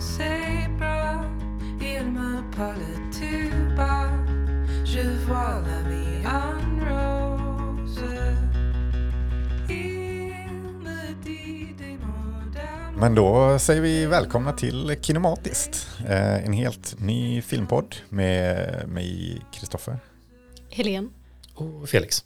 c'est bras, il me parle tout bas. Je vois la vie en rose. Il me dit des mots d'amour. Men då säger vi välkomna till Kinematiskt. Eh, en helt ny filmpodd med mig, Kristoffer. Helene. Och Felix.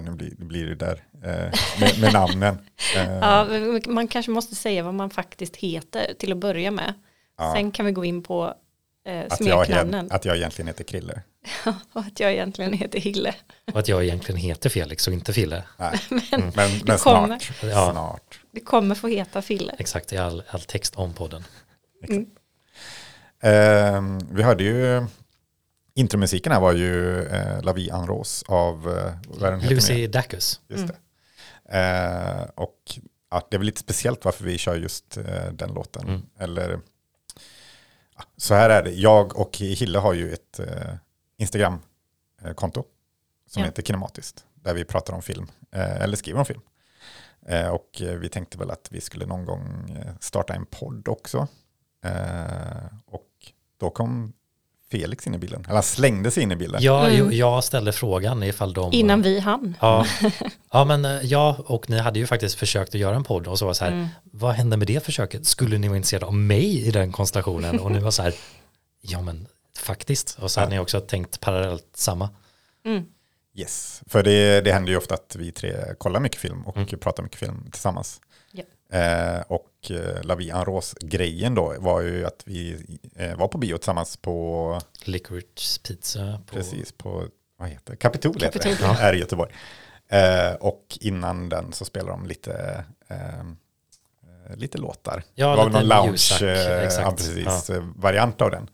Nu blir, nu blir det där eh, med, med namnen. Eh, Ja, man kanske måste säga vad man faktiskt heter till att börja med. Ja. Sen kan vi gå in på eh, att, jag, smeknamnen. egent- att jag egentligen heter Krille. Och att jag egentligen heter Hille. Och att jag egentligen heter Felix och inte Fille. Nej. men men, kommer. snart. Ja. snart. Det kommer få heta Fille. Exakt, i all, all text om podden. Eh, vi hörde ju intromusiken här var ju eh, La Vie en Rose av eh, vad är den heter Lucy? Dacus. Just det. Eh, och ja, det är väl lite speciellt varför vi kör just eh, den låten. Mm. Eller ja, så här är det. Jag och Hille har ju ett eh, Instagram-konto som Ja. heter Kinematiskt. Där vi pratar om film, eh, eller skriver om film. Eh, och eh, vi tänkte väl att vi skulle någon gång eh, starta en podd också. Eh, och då kom Felix in i bilden. Eller han slängde sig in i bilden. Ja, Mm. jo, jag ställde frågan ifall de... Innan vi hann. Ja, ja, men eh, ja, och ni hade ju faktiskt försökt att göra en podd och så var så här, Mm. vad hände med det försöket? Skulle ni vara intresserade av mig i den konstellationen? Och nu var så här, ja men faktiskt. Och så hade ni också tänkt parallellt samma. Mm. Yes, för det, det händer ju ofta att vi tre kollar mycket film och Mm. pratar mycket film tillsammans. Ja. Eh, och eh, La Vie en Rose-grejen då var ju att vi eh, var på bio tillsammans på, Licorice pizza. På, precis på, vad heter det? Kapitol, heter det, här i Göteborg. Eh, och innan den så spelar de lite, eh, eh, lite låtar. Ja, det var någon lounge, ljusack, eh, exakt. ja, eh, av den.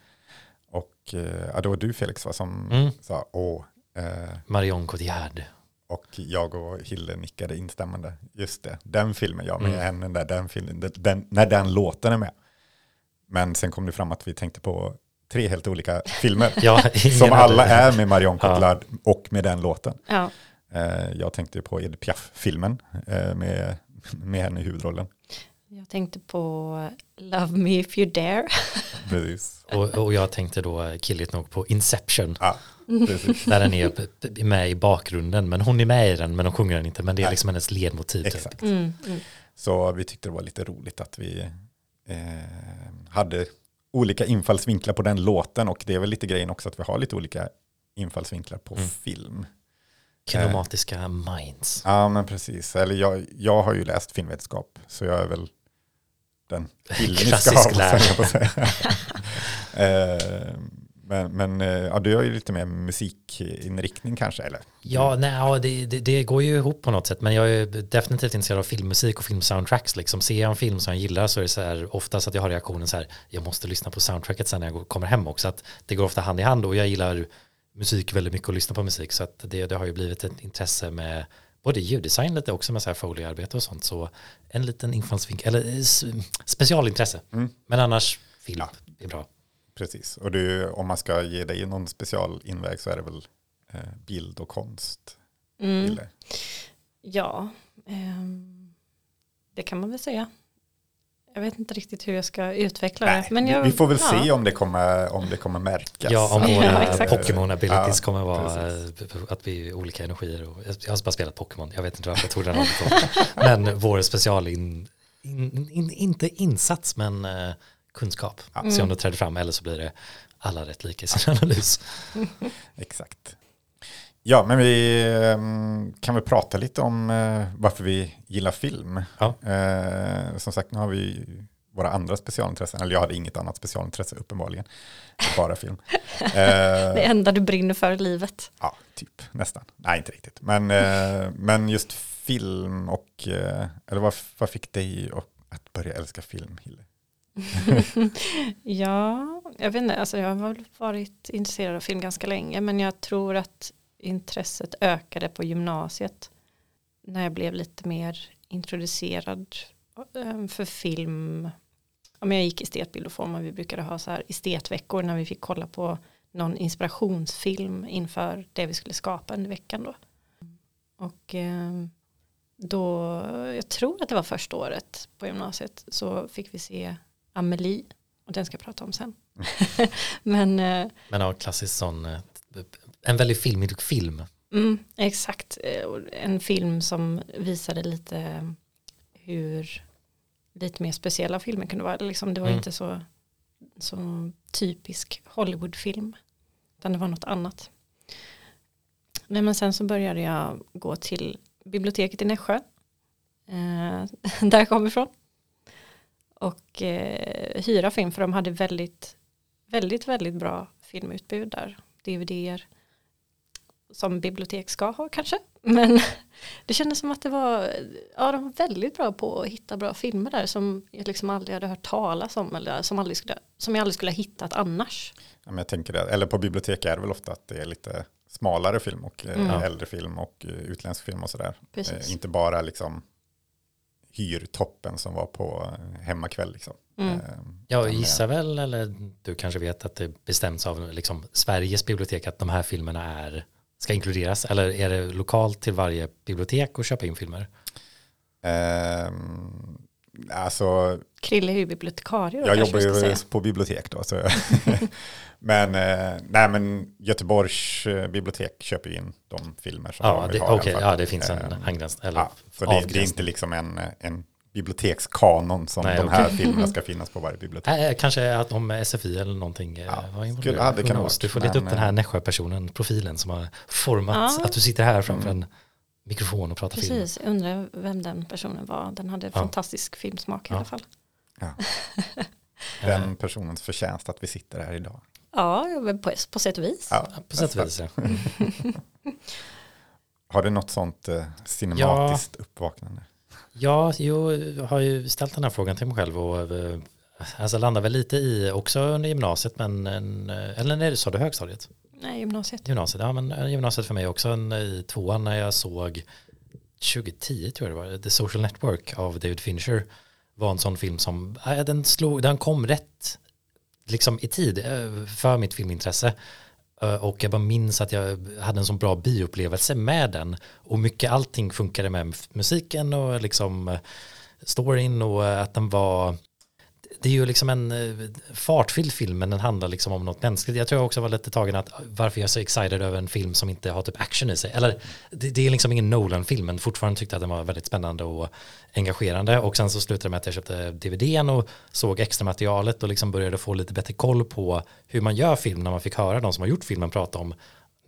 Och eh, ja, det var du Felix va, som Mm. sa, åh, eh, Marion Cotillard. Och jag och Hille nickade instämmande. Just det, den filmen, ja, med Mm. henne där, den filmen, den, den, när den låten är med. Men sen kom det fram att vi tänkte på tre helt olika filmer. Ja, som alla är med Marion Ja. Cotillard och med den låten. Ja. Eh, jag tänkte på Edith Piaf-filmen eh, med, med henne i huvudrollen. Jag tänkte på Love Me If You Dare. Precis. Och, och jag tänkte då killigt nog på Inception. Ja, precis. Där den är med i bakgrunden. Men hon är med i den men hon sjunger den inte. Men det är Nej. liksom hennes ledmotiv. typ. Exakt. Mm. Mm. Så vi tyckte det var lite roligt att vi eh, hade olika infallsvinklar på den låten och det är väl lite grejen också att vi har lite olika infallsvinklar på Mm. film. Kinematiska minds. Ja men precis, eller jag, jag har ju läst filmvetenskap så jag är väl den Klassisk lärare. Eh, men men eh, ja, du har ju lite mer musikinriktning kanske, eller? Ja, nej, ja det, det, det går ju ihop på något sätt. Men jag är definitivt intresserad av filmmusik och filmsoundtracks. Liksom. Ser jag en film som jag gillar så är det så här oftast att jag har reaktionen så här, jag måste lyssna på soundtracket sen när jag kommer hem också. Att det går ofta hand i hand och jag gillar musik väldigt mycket och lyssna på musik. Så att det, det har ju blivit ett intresse med både ljuddesign lite också med så här foliearbete och sånt. Så en liten infallsvinkel, eller eh, specialintresse. Mm. Men annars film Ja. är bra. Precis, och du, om man ska ge dig någon specialinväg så är det väl eh, bild och konst. Mm. Ja, ehm, det kan man väl säga. Jag vet inte riktigt hur jag ska utveckla Nej, det. Men jag, vi, får väl ja. se om det kommer, om det kommer märkas. Ja, om Ja, våra exakt. Pokémon abilities Ja, kommer vara precis. att vi är olika energier. Och jag har bara spelat Pokémon, jag vet inte varför jag tog den rollen. Men vår special, in, in, in, inte insats, men eh, kunskap. Se om det träder fram, eller så blir det alla rätt lika i sin analys. Exakt. Ja, men vi ehm, kan väl prata lite om eh, varför vi gillar film. Ja. Eh, som sagt, nu har vi våra andra specialintressen. Eller jag hade inget annat specialintresse uppenbarligen. Bara film. Eh, Det enda du brinner för i livet. ja, typ nästan. Nej, inte riktigt. Men, men just film och, eller vad, vad fick dig att- att börja älska film, Hille? Ja, jag vet inte, alltså jag har väl varit intresserad av film ganska länge men jag tror att intresset ökade på gymnasiet när jag blev lite mer introducerad eh, för film. Jag gick estetbild och form och vi brukade ha så här estetveckor när vi fick kolla på någon inspirationsfilm inför det vi skulle skapa under veckan då. Och eh, då, jag tror att det var första året på gymnasiet så fick vi se Amelie Och den ska jag prata om sen. Men eh, Men ja, klassisk sån, eh, en väldigt filmig film. mm, exakt, Eh, en film som visade lite hur lite mer speciella filmer kunde vara. Liksom, det var Mm. inte så, så typisk Hollywoodfilm. Utan det var något annat. Nej, men sen så började jag gå till biblioteket i Nässjö. Eh, där jag kommer ifrån. Och eh, hyra film för de hade väldigt, väldigt, väldigt bra filmutbud där. DVDer. Som bibliotek ska ha kanske. Men det kändes som att det var, ja de var väldigt bra på att hitta bra filmer där som jag liksom aldrig hade hört talas om eller som, aldrig skulle, som jag aldrig skulle ha hittat annars. Ja, men jag tänker det, eller på bibliotek är det väl ofta att det är lite smalare film och eh, Mm. äldre film och eh, utländsk film och sådär. Precis. Eh, inte bara liksom hyrtoppen som var på hemmakväll liksom. Mm. Eh, Jag utan, eh, gissar väl, eller du kanske vet att det bestäms av liksom Sveriges bibliotek att de här filmerna är, ska inkluderas. Eller är det lokalt till varje bibliotek att köpa in filmer? ehm, alltså, Krille är ju bibliotekarie då jag jobbar ju säga. på bibliotek då. Så men, eh, nej, men Göteborgs eh, bibliotek köper ju in de filmer som Ja, de det, vill ha. okej, alla fall. ja, det finns en Eh, handgräns, eller Ja, så det, det är inte liksom en, en bibliotekskanon som Nej, de här filmerna ska finnas på varje bibliotek. Äh, kanske att om SFI eller någonting eh, Ja, var involverad. skulle- ja, det kan Du får leta upp den här Nässjö-personen, profilen som har format Ja. att du sitter här framför Mm. en mikrofon och pratar film. Precis, jag undrar vem den personen var. Den hade fantastisk filmsmak i Ja. alla fall. Ja. Eh, Den personens förtjänst att vi sitter här idag. Ja, ja, på, på sätt och vis. Ja, På sätt och vis, ja. Har du något sånt eh, cinematiskt uppvaknande? Ja, jag har ju ställt den här frågan till mig själv och eh, alltså landar väl lite i också under gymnasiet, men en, eh, eller när du sa du högstadiet? Nej, gymnasiet. Gymnasiet, ja men eh, gymnasiet för mig också en, i tvåan när jag såg 2010 tror jag det var, The Social Network av David Fincher var en sån film som, den, slog, den kom rätt liksom i tid för mitt filmintresse. Eh, och jag bara minns att jag hade en sån bra bioupplevelse med den. Och mycket allting funkade med musiken och liksom eh, storyn och eh, att den var det är ju liksom en eh, fartfylld film men den handlar liksom om något mänskligt. Jag tror jag också var lite tagen att varför jag är så excited över en film som inte har typ action i sig. Eller det, det är liksom ingen Nolan-film men fortfarande tyckte jag att den var väldigt spännande och engagerande. Och sen så slutade det med att jag köpte DVDn och såg extra materialet och liksom började få lite bättre koll på hur man gör film när man fick höra de som har gjort filmen prata om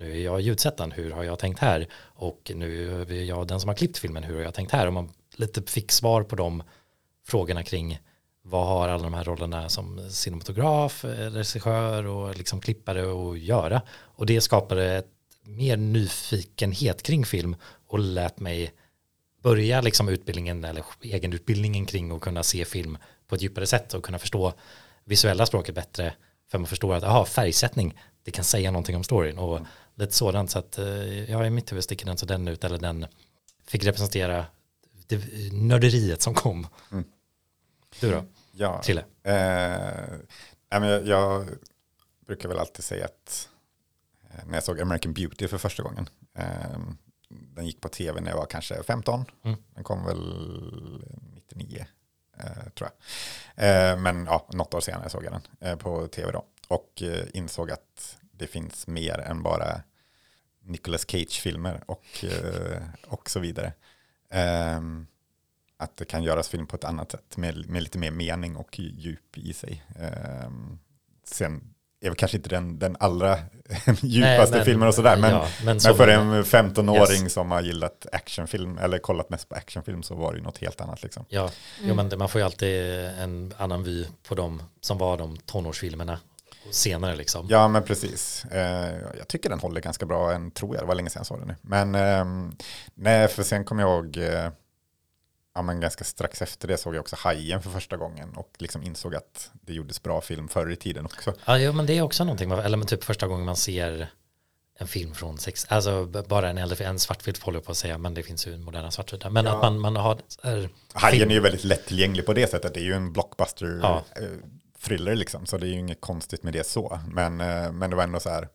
nu är jag ljudsättaren, hur har jag tänkt här? Och nu är jag den som har klippt filmen, hur har jag tänkt här? Och man lite fick svar på de frågorna kring vad har alla de här rollerna som cinematograf, regissör och liksom klippare att göra. Och det skapade ett mer nyfikenhet kring film och lät mig börja liksom utbildningen eller egenutbildningen kring att kunna se film på ett djupare sätt och kunna förstå visuella språket bättre för man förstår att aha, färgsättning det kan säga någonting om storyn och lite sådant så att eh, ja, i mitt huvud sticker den så den ut eller den fick representera det nörderiet som kom. Mm. Du då? Ja, Trille? Eh, jag, jag brukar väl alltid säga att eh, när jag såg American Beauty för första gången, eh, den gick på tv när jag var kanske 15, Mm. den kom väl 99, eh, tror jag. Eh, men ja, något år senare såg jag den eh, på tv då och eh, insåg att det finns mer än bara Nicolas Cage-filmer och, eh, och så vidare. Att det kan göras film på ett annat sätt med, med lite mer mening och djup i sig. Ehm, sen är väl kanske inte den, den allra djupaste men- filmen och sådär, men, ja, men men så- för en 15-åring Yes. som har gillat actionfilm eller kollat mest på actionfilm så var det ju något helt annat liksom. Ja, jo, men det- man får ju alltid en annan vy på dem som var de tonårsfilmerna senare liksom. Ja, men precis. Eh, jag tycker den håller ganska bra än, tror jag. Det var länge sedan jag såg den nu. Men ehm, nej, för sen kom jag ihåg, eh, ja men ganska strax efter det såg jag också Hajen för första gången och liksom insåg att det gjordes bra film förr i tiden också. Ja, jo, men det är också någonting, man- eller men typ första gången man ser en film från sex, alltså bara en äldre, en svartvit håller på att säga, men det finns ju moderna svartvita. Men Ja. att man, man har här, Hajen film- är ju väldigt lättillgänglig på det sättet. Det är ju en blockbuster Ja. eh, thriller liksom, så det är ju inget konstigt med det så. Men, eh, men det var ändå så här,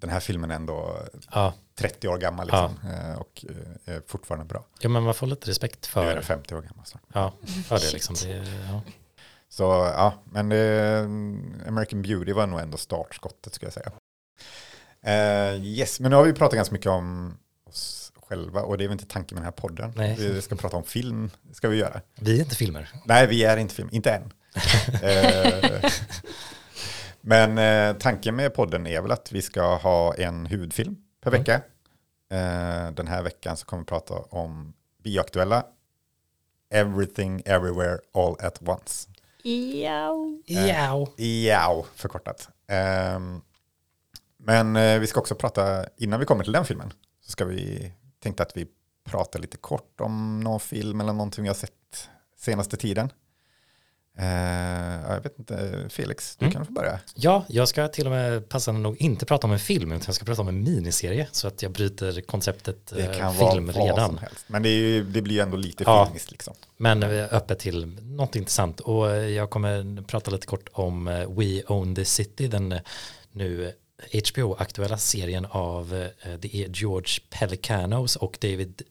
den här filmen är ändå ja, 30 år gammal liksom, eh, och eh, är fortfarande bra. jo, men man får lite respekt Nu är den för, 50 år gammal. Så. ja, för det liksom. Det, ja. Så ja, men eh, American Beauty var nog ändå startskottet skulle jag säga. Eh, yes, men nu har vi pratat ganska mycket om oss själva och det är väl inte tanken med den här podden. Nej. Vi ska prata om film, ska vi göra. Vi är inte filmer. Nej, vi är inte film, inte än. men eh, tanken med podden är väl att vi ska ha en huvudfilm per Mm. vecka. Eh, den här veckan så kommer vi prata om bioaktuella Everything Everywhere All At Once. Ja. Ja. Ja, förkortat. Ehm, men eh, vi ska också prata, innan vi kommer till den filmen, så ska vi, tänkte att vi pratar lite kort om någon film eller någonting vi har sett senaste tiden. Eh, ja, jag vet inte, Felix, du Mm. kan få börja. Ja, jag ska till och med passande nog inte prata om en film utan jag ska prata om en miniserie så att jag bryter konceptet Det eh, kan film vara vad redan. som helst. Men det, är ju, det blir ju ändå lite Ja. filmiskt liksom. Men öppet till något intressant och eh, jag kommer prata lite kort om We Own the City, den nu HBO-aktuella serien av, det är George Pelicanos och David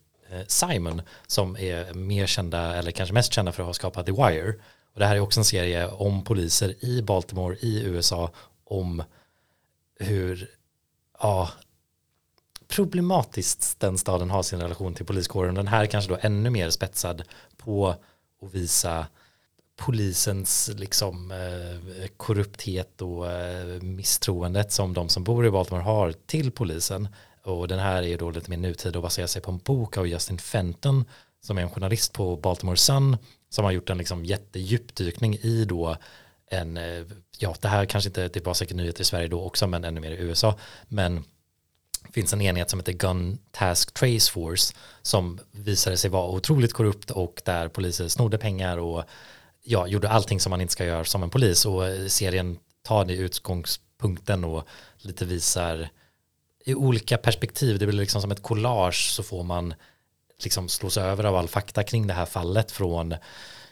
Simon som är mer kända, eller kanske mest kända för att ha skapat The Wire. Och det här är också en serie om poliser i Baltimore i USA om hur, ja, problematiskt den staden har sin relation till poliskåren. Den här kanske då ännu mer spetsad på att visa polisens liksom eh, korrupthet och eh, misstroendet som de som bor i Baltimore har till polisen. Och den här är då lite mer nutid och baserar sig på en bok av Justin Fenton som är en journalist på Baltimore Sun som har gjort en liksom jättedjupdykning i då en, eh, ja det här kanske inte, det var säkert nyheter i Sverige då också men ännu mer i USA, men finns en enhet som heter Gun Task Trace Force som visade sig vara otroligt korrupt och där poliser snodde pengar och ja, gjorde allting som man inte ska göra som en polis. Och eh, serien tar det i utgångspunkten och lite visar i olika perspektiv, det blir liksom som ett collage så får man liksom slås över av all fakta kring det här fallet från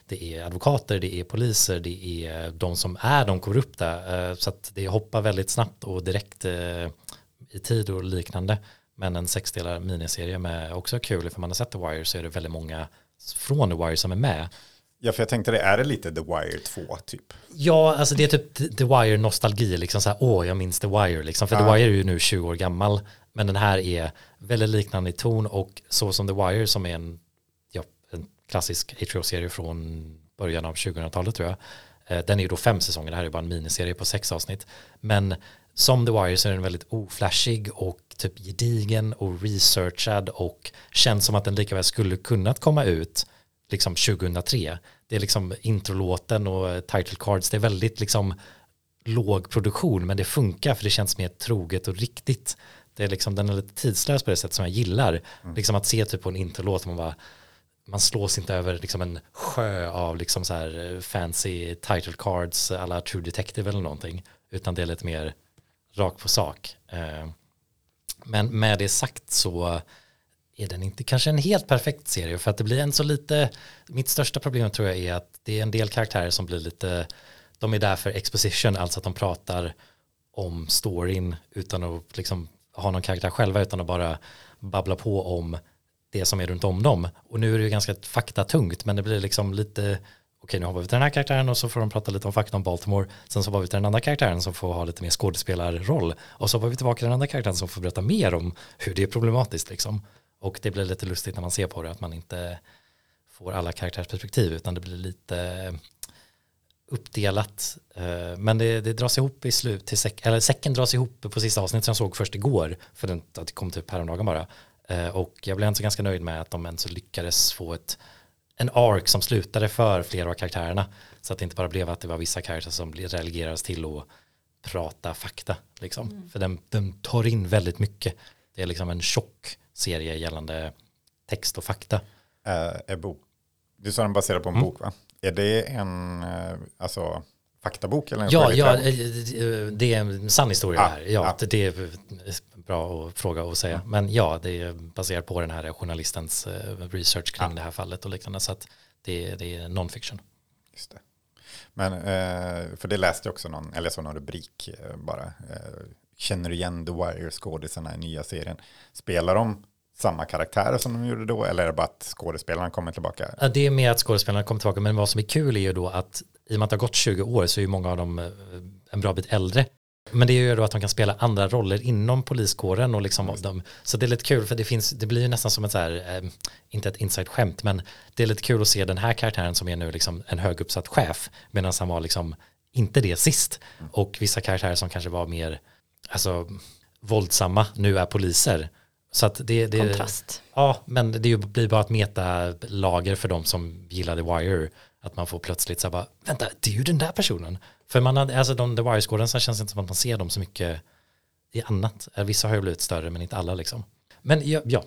det är advokater, det är poliser, det är de som är de korrupta. eh, Så att det hoppar väldigt snabbt och direkt eh, i tid och liknande. Men en sexdelar miniserie med också kul, för man har sett The Wire så är det väldigt många från The Wire som är med. Ja, för jag tänkte det, är det lite The Wire 2 typ? Ja, alltså det är typ The Wire nostalgi, liksom så här, åh, jag minns The Wire, liksom, för The Ja. Wire är ju nu 20 år gammal, men den här är väldigt liknande i ton och så som The Wire som är en, ja, en klassisk HBO-serie från början av 2000-talet tror jag, eh, den är ju då fem säsonger, det här är bara en miniserie på sex avsnitt, men som The Wire så är den väldigt oflashig och typ gedigen och researchad och känns som att den lika väl skulle kunnat komma ut liksom 2003. Det är liksom introlåten och title cards, det är väldigt liksom låg produktion men det funkar för det känns mer troget och riktigt. Det är liksom, den är lite tidslös på det sätt som jag gillar. Liksom att se typ på en introlåt man bara man slås inte över liksom en sjö av liksom så här eh, fancy title cards alla True Detective eller någonting utan det är lite mer rakt på sak. Eh, Men med det sagt så är den inte kanske en helt perfekt serie för att det blir en så lite, mitt största problem tror jag är att det är en del karaktärer som blir lite, de är där för exposition, alltså att de pratar om storyn utan att liksom ha någon karaktär själva utan att bara babbla på om det som är runt om dem. Och nu är det ju ganska faktatungt men det blir liksom lite okej nu har vi till den här karaktären och så får de prata lite om fakta om Baltimore. Sen så var vi till den andra karaktären som får ha lite mer skådespelarroll. Och så var vi tillbaka till den andra karaktären som får berätta mer om hur det är problematiskt liksom. Och det blir lite lustigt när man ser på det att man inte får alla karaktärsperspektiv utan det blir lite uppdelat. Eh, Men det, det dras ihop i slut till säck, eller säcken dras ihop på sista avsnittet som jag såg först igår för den, att det kom typ häromdagen bara. Eh, Och jag blev inte ganska nöjd med att de ens lyckades få ett en ark som slutade för flera av karaktärerna. Så att det inte bara blev att det var vissa karaktärer som relegerades till att prata fakta. Liksom. För den, den tar in väldigt mycket. Det är liksom en tjock serie gällande text och fakta. Eh, är bok. Du sa den baserad på en Mm. bok va? Är det en eh, alltså, faktabok eller en Ja, ja, eh, det är en sann historia Ja, här. Ja, ja. Det, är bra att fråga och säga. Men ja, det är baserat på den här journalistens eh, research kring Ja. det här fallet och liknande. Så att det, det är non-fiction. Just det. Men, för det läste jag också någon, eller såg någon rubrik bara. Känner du igen The Wire skådisarna i nya serien? Spelar de samma karaktärer som de gjorde då? Eller är det bara att skådespelarna kommer tillbaka? Ja, Det är mer att skådespelarna kommer tillbaka, men vad som är kul är ju då att i och med att det har gått 20 år så är ju många av dem eh, en bra bit äldre. Men det är ju då att de kan spela andra roller inom poliskåren och liksom av dem. Så det är lite kul för det finns, det blir ju nästan som ett så här, eh, inte ett inside-skämt, men det är lite kul att se den här karaktären som är nu liksom en höguppsatt chef, medan han var liksom inte det sist. Och vissa karaktärer som kanske var mer, alltså våldsamma, nu är poliser. Så att det, det Kontrast. Ja, men det blir bara ett metalager för de som gillade Wire. Att man får plötsligt så här bara, vänta, det är ju den där personen. För man hade, alltså de The Wire-skåden så känns det inte som att man ser dem så mycket i annat. Vissa har ju blivit större, men inte alla liksom. Men ja, ja.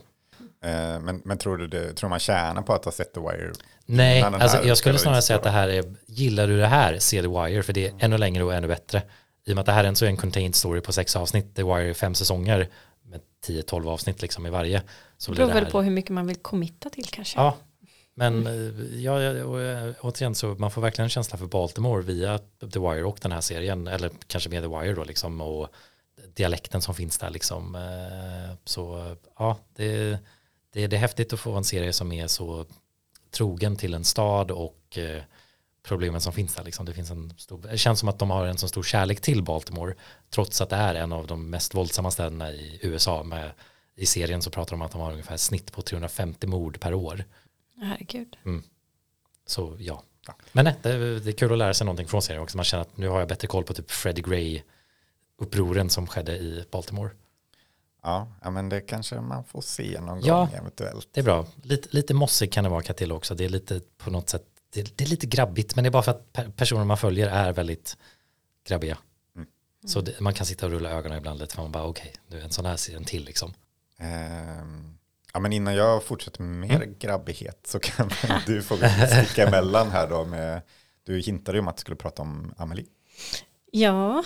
Eh, men, men tror du det, tror man tjänar på att ha sett The Wire? nej, alltså jag skulle snarare säga att det här är, gillar du det här, se The Wire, för det är ännu längre och ännu bättre. I och med att det här är en så är en contained story på sex avsnitt, The Wire är fem säsonger med 10-12 avsnitt liksom i varje. Så Det beror väl på hur mycket man vill committa till kanske. Ja, men eh, ja, ja, och, eh, återigen så man får verkligen en känsla för Baltimore via The Wire och den här serien, eller kanske med The Wire då liksom, och dialekten som finns där liksom. Eh, Så ja, det, det, det är häftigt att få en serie som är så trogen till en stad och problemen som finns där. Liksom. Det, finns en stor, det känns som att de har en så stor kärlek till Baltimore, trots att det är en av de mest våldsamma städerna i USA. Med, I serien så pratar de om att de har ungefär snitt på 350 mord per år. Herregud. Så ja. Men nej, det, det är kul att lära sig någonting från serien också. Man känner att nu har jag bättre koll på typ Freddie Gray upproren som skedde i Baltimore. Ja, ja, men det kanske man får se någon Ja. gång eventuellt. Det är bra. Lite, lite mossig kan det vara till också. Det är lite på något sätt, det, det är lite grabbigt men det är bara för att per, personer man följer är väldigt grabbiga. Mm. Så det, man kan sitta och rulla ögonen ibland lite för man bara okej, nu en sån här ser en till liksom. Ehm, ja, men innan jag fortsätter med Mm. mer grabbighet så kan du få sticka emellan här då med, du hintade ju om att du skulle prata om Amelie. Ja,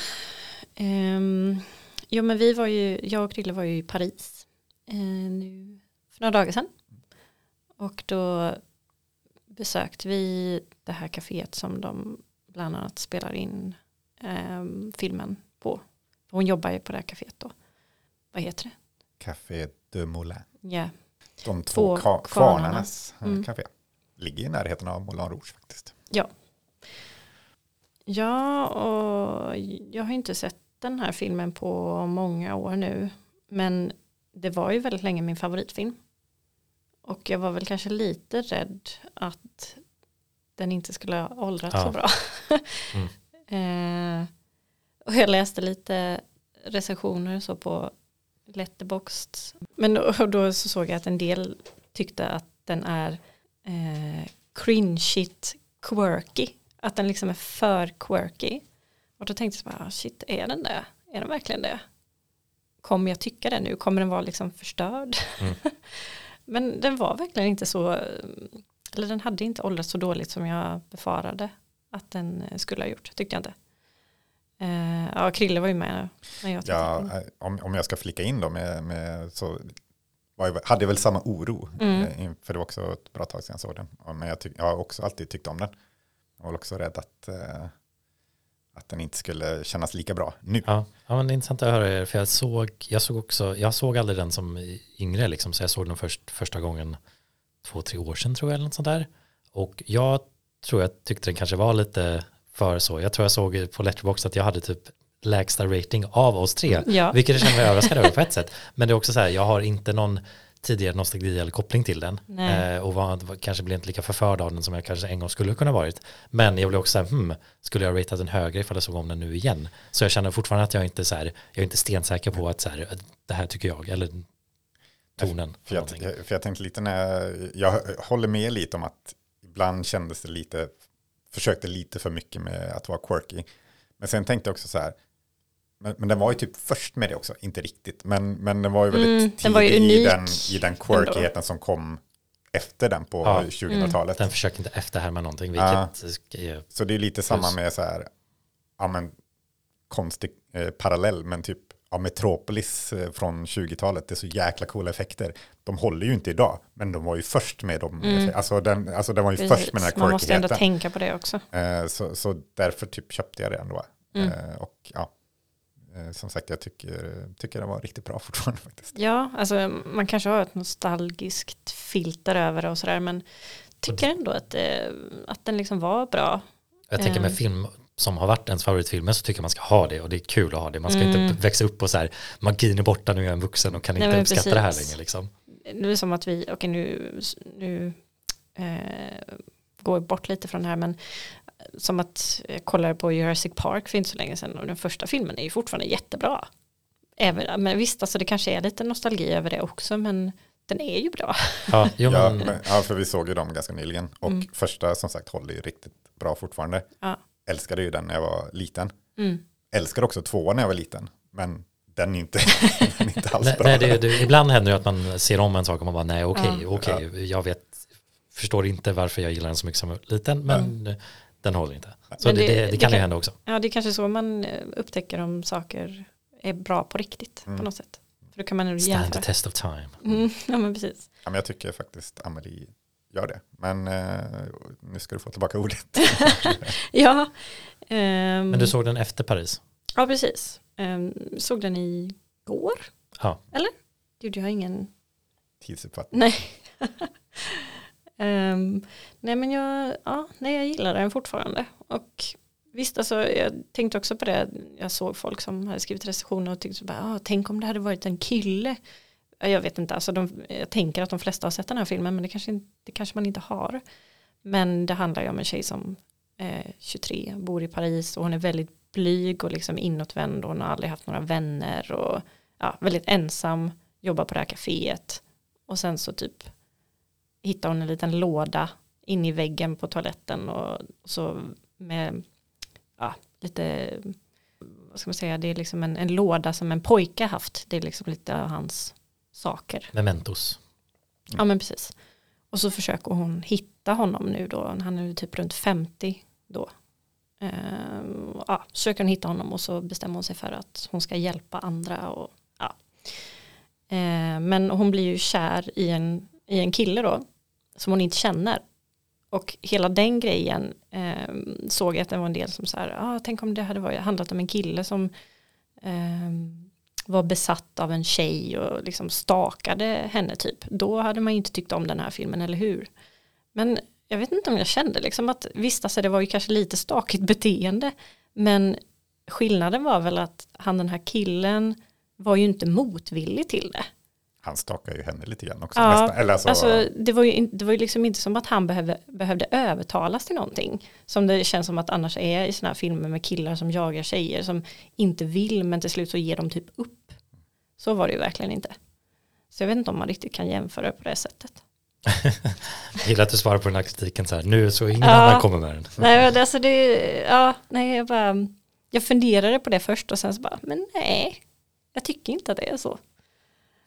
ehm, jo men vi var ju, jag och Krille var ju i Paris eh, nu för några dagar sedan. Och då besökte vi det här kaféet som de bland annat spelar in ehm, filmen på. Hon jobbar ju på det här kaféet då. Vad heter det? Café de Moulin. Ja, De två, Två kvarnarnas eh, Mm. café. Ligger i närheten av Moulin Rouge faktiskt. Ja, och jag har inte sett den här filmen på många år nu. Men det var ju väldigt länge min favoritfilm. Och jag var väl kanske lite rädd att den inte skulle ha åldrats Ja. så bra. eh, och jag läste lite recensioner så på Letterboxd. Men då, då så såg jag att en del tyckte att den är eh, cringeigt quirky. Att den liksom är för quirky. Och då tänkte jag bara, shit, är den det? Är den verkligen det? Kommer jag tycka det nu? Kommer den vara liksom förstörd? Mm. Men den var verkligen inte så, eller den hade inte åldrats så dåligt som jag befarade att den skulle ha gjort, tyckte jag inte. Eh, ja, Krille var ju med när jag. Ja, eh, om, om jag ska flika in då med, med så jag, hade jag väl samma oro. Mm. eh, För det var också ett bra tag sedan jag såg den. Men jag, tyck, jag har också alltid tyckt om den. Jag var också rädd att, eh, att den inte skulle kännas lika bra nu. Ja, ja men det är intressant att höra er, för jag såg, jag såg också, jag såg aldrig den som yngre liksom, så jag såg den först, första gången två, tre år sedan tror jag, eller något sånt där. Och jag tror jag tyckte den kanske var lite för så. Jag tror jag såg på Letterboxd att jag hade typ lägsta rating av oss tre, Ja. vilket jag känner mig överraskad över på ett sätt. Men det är också så här, jag har inte någon tidigare nostalgi eller koppling till den. Eh, och var, var, kanske blev inte lika förförd av den som jag kanske en gång skulle kunna varit. Men jag blev också så här, hmm, skulle jag ratat den högre ifall jag såg om den nu igen? Så jag känner fortfarande att jag inte så här, jag är inte stensäker på att så här, det här tycker jag, eller tonen. För jag, för jag tänkte lite när jag, jag håller med lite om att ibland kändes det lite, försökte lite för mycket med att vara quirky. Men sen tänkte jag också så här, men, men den var ju typ först med det också, inte riktigt, men, men den var ju väldigt Mm, tidig den var ju i, den, i den quirkigheten som kom efter den på Ja. 2000-talet. Den försöker inte efterhärma någonting, Ja. vilket Så det är lite samma med så här, ja men konstig eh, parallell, men typ ja, Metropolis eh, från 20-talet, det är så jäkla coola effekter. De håller ju inte idag, men de var ju först med dem. Mm. Alltså, den, alltså den var ju Precis. först med den här Man måste ändå quirkigheten. tänka på det också. Eh, så, så därför typ köpte jag det ändå. Mm. Eh, och ja, som sagt, jag tycker, tycker det var riktigt bra fortfarande faktiskt. Ja, alltså man kanske har ett nostalgiskt filter över det och sådär men tycker ändå att, eh, att den liksom var bra. Jag tänker med Eh. film som har varit ens favoritfilmer så tycker jag man ska ha det och det är kul att ha det. Man ska Mm. inte växa upp och så här, magin är borta nu är jag en vuxen och kan Nej, inte uppskatta det här precis. längre liksom. Det är som att vi, okej nu, nu eh, går vi bort lite från det här men som att jag kollade på Jurassic Park för inte så länge sedan och den första filmen är ju fortfarande jättebra. Även, men visst, alltså det kanske är lite nostalgi över det också men den är ju bra. Ja, jo, Ja, men, ja, för vi såg ju dem ganska nyligen och Mm. första som sagt håller ju riktigt bra fortfarande. Ja. Älskade ju den när jag var liten. Mm. Älskade också tvåan när jag var liten, men den är inte, den är inte alls nej, bra. nej, det, det, ibland händer det att man ser om en sak och man bara nej okej, Ja. okej, jag vet, förstår inte varför jag gillar den så mycket som liten men den håller inte. Så det, det- det, kan ju hända också. Ja, det är kanske så man eh, upptäcker om saker är bra på riktigt Mm. på något sätt. För då kan man ju Stand the jämföra. test of time. Mm, ja, men precis. Ja, men jag tycker faktiskt Amelie gör det. Men eh, nu ska du få tillbaka ordet. Ja, ehm, Men du såg den efter Paris? ja precis. Ehm, såg den igår? Ja. Eller? Gjorde jag ingen Tidsuppfattning. Nej. Um, nej men jag, ja, nej, jag gillar den fortfarande. Och visst, alltså, jag tänkte också på det. Jag såg folk som hade skrivit recensioner och tyckte så bara, ah, tänk om det hade varit en kille. Jag vet inte, alltså de, jag tänker att de flesta har sett den här filmen men det kanske, inte- det kanske man inte har. Men det handlar ju om en tjej som eh, är 23, bor i Paris och hon är väldigt blyg och liksom inåtvänd och hon har aldrig haft några vänner och ja, väldigt ensam, jobbar på det här kaféet och sen så typ hittar hon en liten låda in i väggen på toaletten och så med ja, lite vad ska man säga, det är liksom en, en låda som en pojke haft, det är liksom lite av hans saker. Mementos. Ja men precis. Och så försöker hon hitta honom nu då, han är typ runt 50 då. Ehm, ja, försöker hon hitta honom och så bestämmer hon sig för att hon ska hjälpa andra och ja. Ehm, men hon blir ju kär i en, i en kille då, som hon inte känner. Och hela den grejen eh, såg jag att det var en del som så här, ah, tänk om det hade varit, handlat om en kille som eh, var besatt av en tjej och liksom stakade henne typ. Då hade man ju inte tyckt om den här filmen, eller hur? Men jag vet inte om jag kände liksom att visst, alltså det var ju kanske lite stakigt beteende, men skillnaden var väl att han den här killen var ju inte motvillig till det. Han stakar ju henne lite grann också. Ja, nästan. Eller alltså, Alltså, det, var ju, in- det var ju liksom inte som att han behövde, behövde övertalas till någonting. Som det känns som att annars är i sådana här filmer med killar som jagar tjejer som inte vill men till slut så ger de typ upp. Så var det ju verkligen inte. Så jag vet inte om man riktigt kan jämföra på det sättet. Jag gillar att du svarar på den här kritiken så här, nu så ingen Ja. annan kommer med den. Nej, alltså det, ja, nej, jag bara, jag funderade på det först och sen så bara, men nej, jag tycker inte att det är så.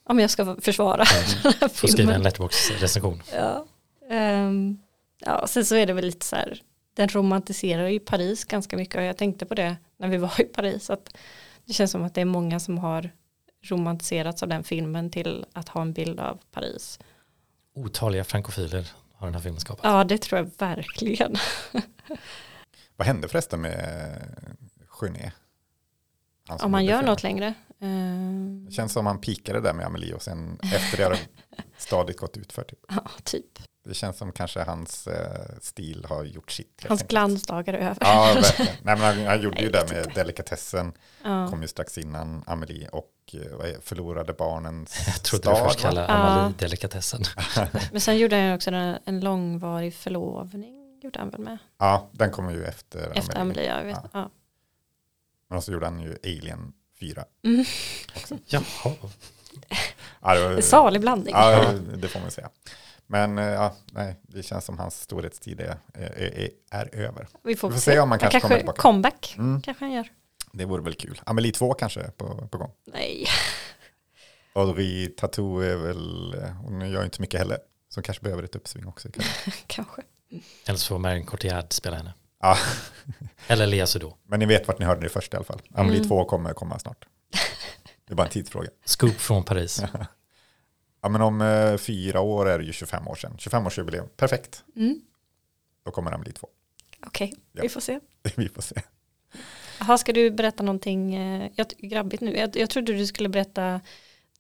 Om jag ska försvara den här Får skriva en letterbox-recension. Ja. Ehm, ja, sen så är det väl lite så här, den romantiserar ju Paris ganska mycket och jag tänkte på det när vi var i Paris att det känns som att det är många som har romantiserats av den filmen till att ha en bild av Paris. Otaliga frankofiler har den här filmen skapat. Ja, det tror jag verkligen. Vad hände förresten med som Om man gör något längre. Det känns som han pikade där med Amelie och sen efter det har det stadigt gått ut för typ. ja, typ. Det känns som kanske hans eh, stil har gjort sitt. Hans glansdagar är över. Ja, verkligen. Nej, men han, han gjorde ju Nej, jag det med inte. delikatessen, Ja. kom ju strax innan Amelie och eh, förlorade barnens Jag trodde stad. du först kallade Ja. Amalie-delikatessen. Men sen gjorde han också en, en långvarig förlovning. Gjorde han väl med. Ja, den kommer ju efter, Efter Amelie, jag vet. Ja. Ja. Men så gjorde han ju Alien 4. Mm. Jaha, Ja, det, var, En salig blandning. ja, det får man säga. Men eh, ja, nej, det känns som hans storhetstid är, är, är, är över. Vi får, Vi får se om man kanske kommer tillbaka. Comeback Mm. kanske han gör. Det vore väl kul. Amelie 2 kanske på, på gång. Nej. Audrey Tattoo är väl, eh, hon gör ju inte mycket heller. Så hon kanske behöver ett uppsving också. kanske. kanske. eller så får Marion Cotillard spela henne. Ja, Eller Lea Seydoux. men ni vet vart ni hörde det först i alla fall. Amelie Mm. 2 kommer komma snart. Det är bara en tidsfråga. Scoop från Paris. Ja, men om eh, fyra år är det ju 25 år sedan. 25-årsjubileum, perfekt. Mm. Då kommer Amelie 2. Okej, Ja. vi får se. Vi får se. Aha, ska du berätta någonting eh, jag, grabbigt nu? Jag, jag trodde du skulle berätta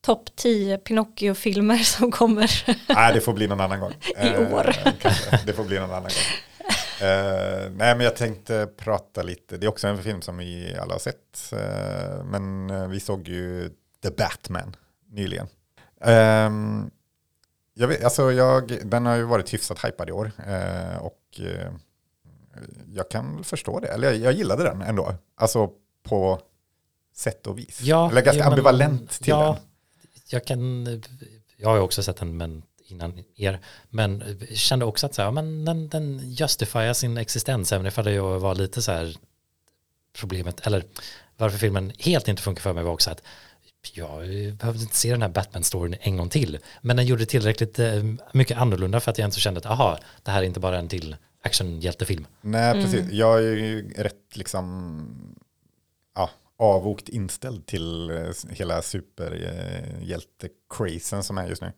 topp 10 Pinocchio-filmer som kommer. Nej, det får bli någon annan gång. I år. Eh, det får bli någon annan gång. Eh, nej, men jag tänkte prata lite. Det är också en film som vi alla har sett. Eh, men eh, vi såg ju The Batman nyligen. Ehm, jag vet, alltså jag, den har ju varit hyfsat hypad i år. eh, och jag kan förstå det. Eller jag, jag gillade den ändå. Alltså på sätt och vis. Ja, Eller ganska men- ambivalent till ja, den. Jag kan, jag har ju också sett den men innan er, men kände också att så här, men den, den justifierar sin existens även ifall det var lite så här problemet, eller varför filmen helt inte funkar för mig var också att jag behövde inte se den här Batman-storyn en gång till, men den gjorde tillräckligt eh, mycket annorlunda för att jag inte kände att aha, det här är inte bara en till actionhjältefilm. Nej, precis. Jag är ju rätt liksom ja, avvokt inställd till eh, hela superhjälte-crazen som är just nu.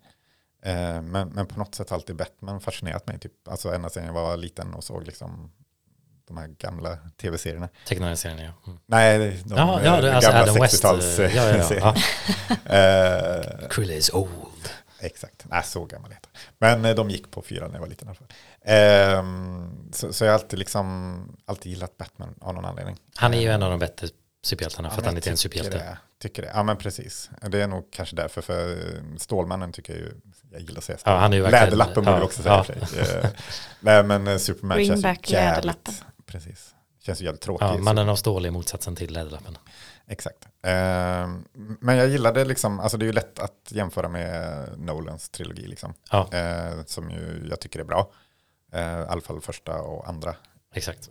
Eh, Men, men på något sätt har alltid Batman fascinerat mig. Typ. Alltså ända sedan jag var liten och såg liksom de här gamla tv-serierna. Tecknade serien, ja. Mm. Nej, de Ja, ja, det, alltså gamla Adam West. eh, 60-tals Ja, ja, ja. ja. Krille is old. Exakt, nej så gammal heter Men de gick på fyra när jag var liten i alla fall. Ehm, så, så jag har alltid, liksom, alltid gillat Batman av någon anledning. Han är ju en av de bättre superhjältarna för att han inte är en superhjälte. Det, tycker det. Ja men precis. Det är nog kanske därför. För Stålmannen tycker jag ju, jag gillar att säga Ja, han är Läderlappen borde ja, vi också säga. ja. Eh, Nej men eh, Superman Bring känns back ju jävligt. Läderlappen. Precis. Känns ju jävligt tråkig. Ja, mannen av stål är motsatsen till Läderlappen. Exakt. Ehm, men jag gillade liksom, alltså det är ju lätt att jämföra med Nolans trilogi liksom. Ja, Eh, som ju jag tycker är bra. Eh, I alla fall första och andra. exakt.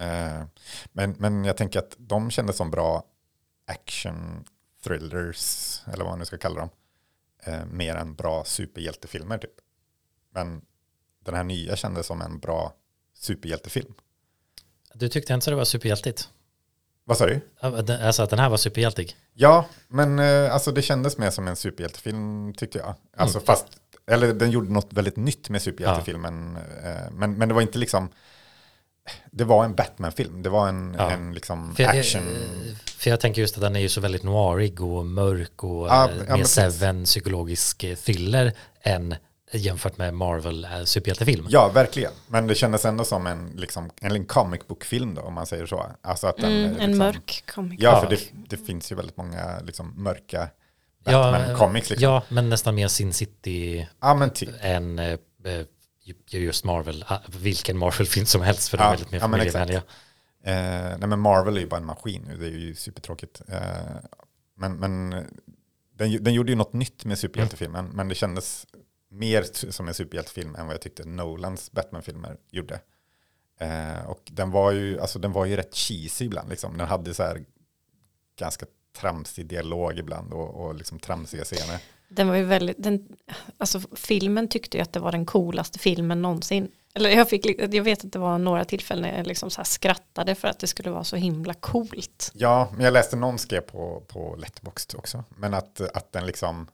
Eh, men, men jag tänker att de kändes som bra action thrillers, eller vad man nu ska kalla dem. Eh, mer än bra superhjältefilmer typ. Men den här nya kändes som en bra superhjältefilm. Du tyckte inte så det var superhjältigt? Vad sa du? Ja, Alltså att den här var superhjältig? Ja, men eh, alltså det kändes mer som en superhjältefilm tyckte jag. Alltså Mm. fast, eller den gjorde något väldigt nytt med superhjältefilmen. Eh, men, men det var inte liksom, det var en Batman-film. Det var en, Ja. en liksom För jag, action. för jag tänker just att den är ju så väldigt noirig och mörk och Ja, eh, ja, mer. Seven psykologisk eh, thriller än jämfört med Marvel eh, superhjältefilm. Ja, verkligen. Men det kändes ändå som en, liksom, en comic book-film då, om man säger så. Alltså att den, Mm, eh, en liksom, mörk komik. Ja, Ja. för det, det finns ju väldigt många liksom, mörka Ja, Batman-comics. Liksom. Ja, ja, men nästan mer Sin City men typ. än eh, eh, just Marvel. Ah, Vilken Marvel-film som helst för de Ja, är väldigt mer ja, familjevänliga. Eh, nej, men Marvel är ju bara en maskin nu, det är ju supertråkigt. Eh, men men den, den gjorde ju något nytt med superhjältefilmen, men det kändes mer som en superhjältefilm än vad jag tyckte Nolans Batman-filmer gjorde. Eh, och den var, ju, alltså, den var ju rätt cheesy ibland, liksom. den hade så här ganska tramsig dialog ibland och, och liksom tramsiga scener. Den var ju väldigt, den, alltså filmen tyckte ju att det var den coolaste filmen någonsin. Eller jag, fick, jag vet att det var några tillfällen när jag liksom så här skrattade för att det skulle vara så himla coolt. Ja, men jag läste någon skrev på, på Letterboxd också. Men att, att den liksom,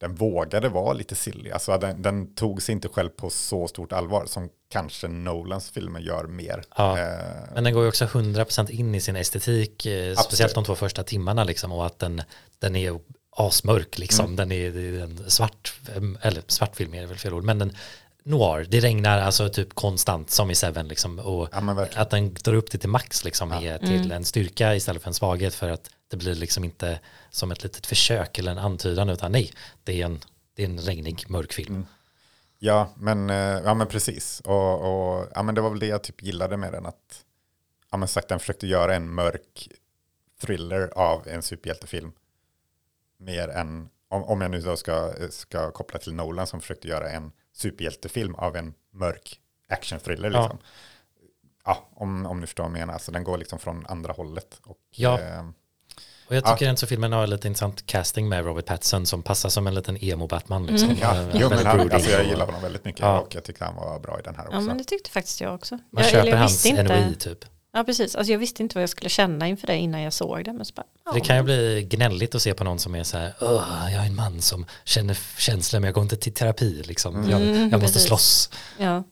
den vågade vara lite silly. Alltså den, den tog sig inte själv på så stort allvar som kanske Nolans filmer gör mer. Ja. Eh, Men den går ju också 100% in i sin estetik, eh, speciellt de två första timmarna liksom, och att den, den är asmörk liksom, Mm. den är, en svart, eller svart film är det väl fel ord, men den noir, det regnar alltså typ konstant som i Seven liksom, och ja, att den drar upp det till max liksom, är till en styrka istället för en svaghet för att det blir liksom inte som ett litet försök eller en antydan utan nej, det är en, det är en regnig mörk film. Mm. Ja, men, eh, ja, men precis. Och, och, ja, men det var väl det jag typ gillade med den. Att, ja, men sagt, den försökte göra en mörk thriller av en superhjältefilm. Mer än, om, om jag nu då ska, ska koppla till Nolan som försökte göra en superhjältefilm av en mörk action-thriller. Ja. Liksom. Ja. om, om du förstår vad jag menar. Så den går liksom från andra hållet. Och, Ja. eh, Och jag tycker inte så filmen har lite intressant casting med Robert Pattinson som passar som en liten emo-Batman. Liksom. Mm. ja, Eh, jo, men han, alltså, jag gillar honom väldigt mycket Ja. och jag tyckte han var bra i den här också. Ja men det tyckte faktiskt jag också. Man jag, köper hans inte, NOI typ. Ja precis, alltså jag visste inte vad jag skulle känna inför det innan jag såg det. Men så bara, ja, Det kan ju bli gnälligt att se på någon som är så här, "Åh, jag är en man som känner känslor men jag går inte till terapi liksom. Jag, Mm, jag måste precis. slåss. Ja.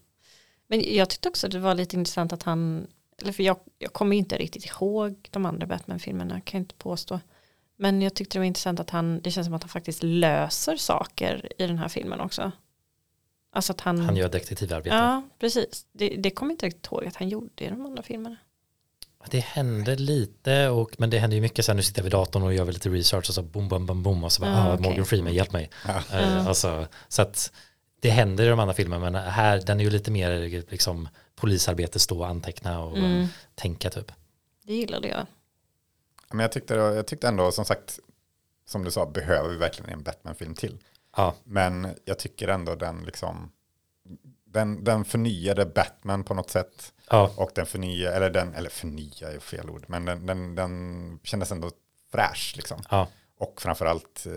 Men jag tyckte också det var lite intressant att han eller för jag, jag kommer inte riktigt ihåg de andra Batman-filmerna, kan jag inte påstå. Men jag tyckte det var intressant att han, det känns som att han faktiskt löser saker i den här filmen också. Alltså att han... Han gör detektivarbete. Ja, precis. Det, det kommer jag inte riktigt ihåg att han gjorde i de andra filmerna. Det hände lite, och, men det hände ju mycket så här, nu sitter jag vid datorn och gör lite research och så boom, boom, boom, boom och så bara, Ah, ah, okej. Morgan Freeman, hjälp mig. Ja. Eh, Ja. alltså, så att det händer i de andra filmerna, men här, den är ju lite mer liksom polisarbete, stå och anteckna och Mm. tänka typ. Det gillade jag. Men jag tyckte, jag tyckte ändå, som sagt, som du sa, behöver vi verkligen en Batman-film till? Ja, Men jag tycker ändå den liksom, den, den förnyade Batman på något sätt. Ja, Och den förnya, eller den, eller förnya är fel ord, men den, den, den kändes ändå fräsch liksom. ja, Och framförallt eh,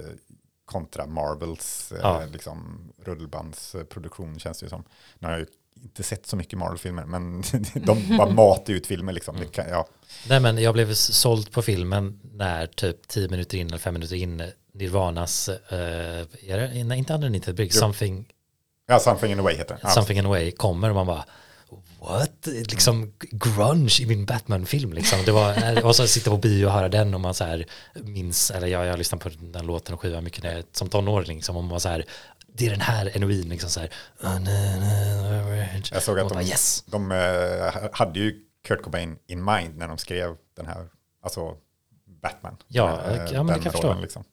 kontra Marvels eh, Ja. liksom, rullbandsproduktion känns det ju som. Nu har jag ju inte sett så mycket Marvel-filmer, men de bara matar ut filmer liksom. Det kan, ja, Nej men jag blev såld på filmen när typ 10 minuter in eller 5 minuter in Nirvanas, uh, är det, nej, inte Underneath the Bridge, something, ja, Something in a way heter den. Something in a way kommer och man bara what? Liksom grunge i min Batman-film liksom. Det var, och så sitta på bio och höra den och man så här minns, eller jag, jag lyssnar på den låten och skivan mycket när som tonåring liksom, och man så här, det är den här genuin liksom så här. Jag såg att de, bara, yes. de eh, hade ju Kurt Cobain in mind när de skrev den här, alltså Batman. Ja, Eh, ja, men det kan jag förstå. Liksom.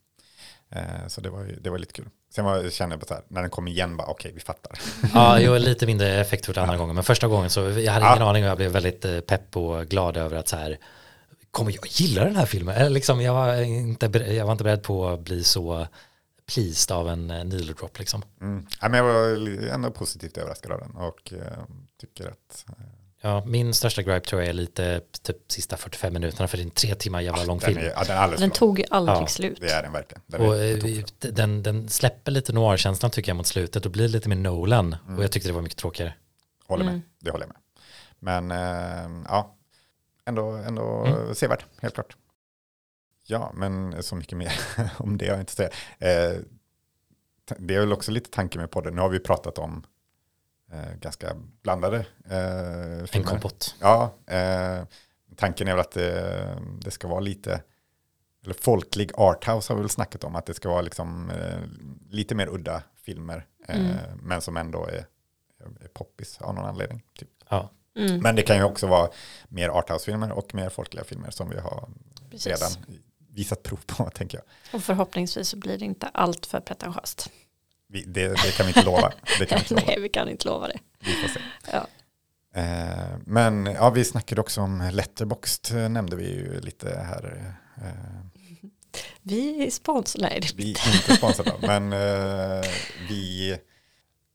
Eh, Så det var, det var lite kul. Sen var, jag kände jag bara så här, när den kom igen, bara okej, vi fattar. Ja, jag är lite mindre effektfullt andra gången, men första gången så jag hade ingen Ja. aning och jag blev väldigt eh, pepp och glad över att så här, kommer jag gilla den här filmen? Eller liksom, jag, var inte, jag var inte beredd på att bli så pleased av en eh, needle drop liksom. Mm. Ja, men jag var ändå positivt överraskad av den och eh, tycker att eh, Ja, min största gripe tror jag är lite typ sista 45 minuterna för det är en tre timmar jävla lång den film. är, ja, den Den lång. tog aldrig Ja, slut. Det är den verkligen. Den, Och är, eh, lång. den, den släpper lite noir-känslan tycker jag mot slutet och blir lite mer Nolan och jag tyckte det var mycket tråkigare. håller med, Mm. det håller jag med. Men eh, ja, ändå, ändå Mm. sevärd, helt klart. Ja, men så mycket mer om det jag inte säga. Eh, det är väl också lite tanke med podden. Nu har vi pratat om ganska blandade eh, En filmer. kompott. Ja, eh, tanken är väl att det, det ska vara lite, eller folklig arthouse har vi väl snackat om, att det ska vara liksom eh, lite mer udda filmer, eh, Mm. men som ändå är, är poppis av någon anledning. Typ. Ja, Mm, Men det kan ju också vara mer arthouse-filmer och mer folkliga filmer som vi har precis. redan visat prov på, tänker jag. Och förhoppningsvis så blir det inte allt för pretentiöst. Vi, det, det kan vi inte lova. Det kan vi inte lova. Nej, vi kan inte lova det. Vi får se. Ja. Eh, men ja, vi snackade också om Letterboxd, eh, nämnde vi ju lite här. Eh, Vi är sponsor, nej Vi är inte sponsrade, men eh, vi,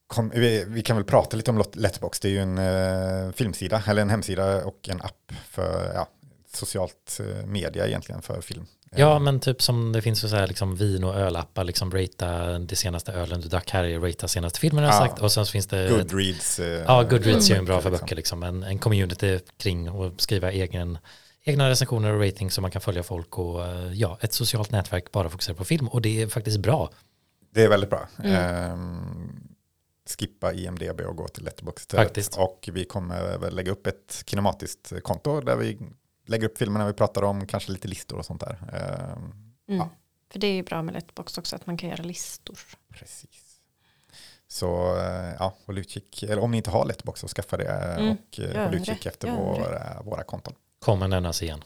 kom, vi, vi kan väl prata lite om Letterboxd. Det är ju en filmsida, eller en hemsida och en app för ja, socialt media egentligen för film. Ja, men typ som det finns ju så här liksom vin och ölappar, liksom rata det senaste ölen du drack här, är rata senaste filmen har jag Ja. sagt. Och sen så finns det Goodreads. eh, Ja, Goodreads är ju en bra böcker, för liksom. böcker liksom. En, en community kring och skriva egen, egna recensioner och ratings så man kan följa folk och eh, ja, ett socialt nätverk bara fokuserar på film och det är faktiskt bra. Det är väldigt bra. Mm. Ehm, skippa IMDB och gå till Letterboxd. Faktiskt. Och vi kommer väl lägga upp ett kinematiskt konto där vi lägger upp filmerna vi pratar om, kanske lite listor och sånt där. Ehm, Mm. Ja. För det är ju bra med Letbox också att man kan göra listor. Precis. Så eh, ja, håll utkik, eller om ni inte har Letterboxd så skaffa det eh, Mm, och eh, gör håll det, utkik efter våra, våra konton. Kommer nämnas igen.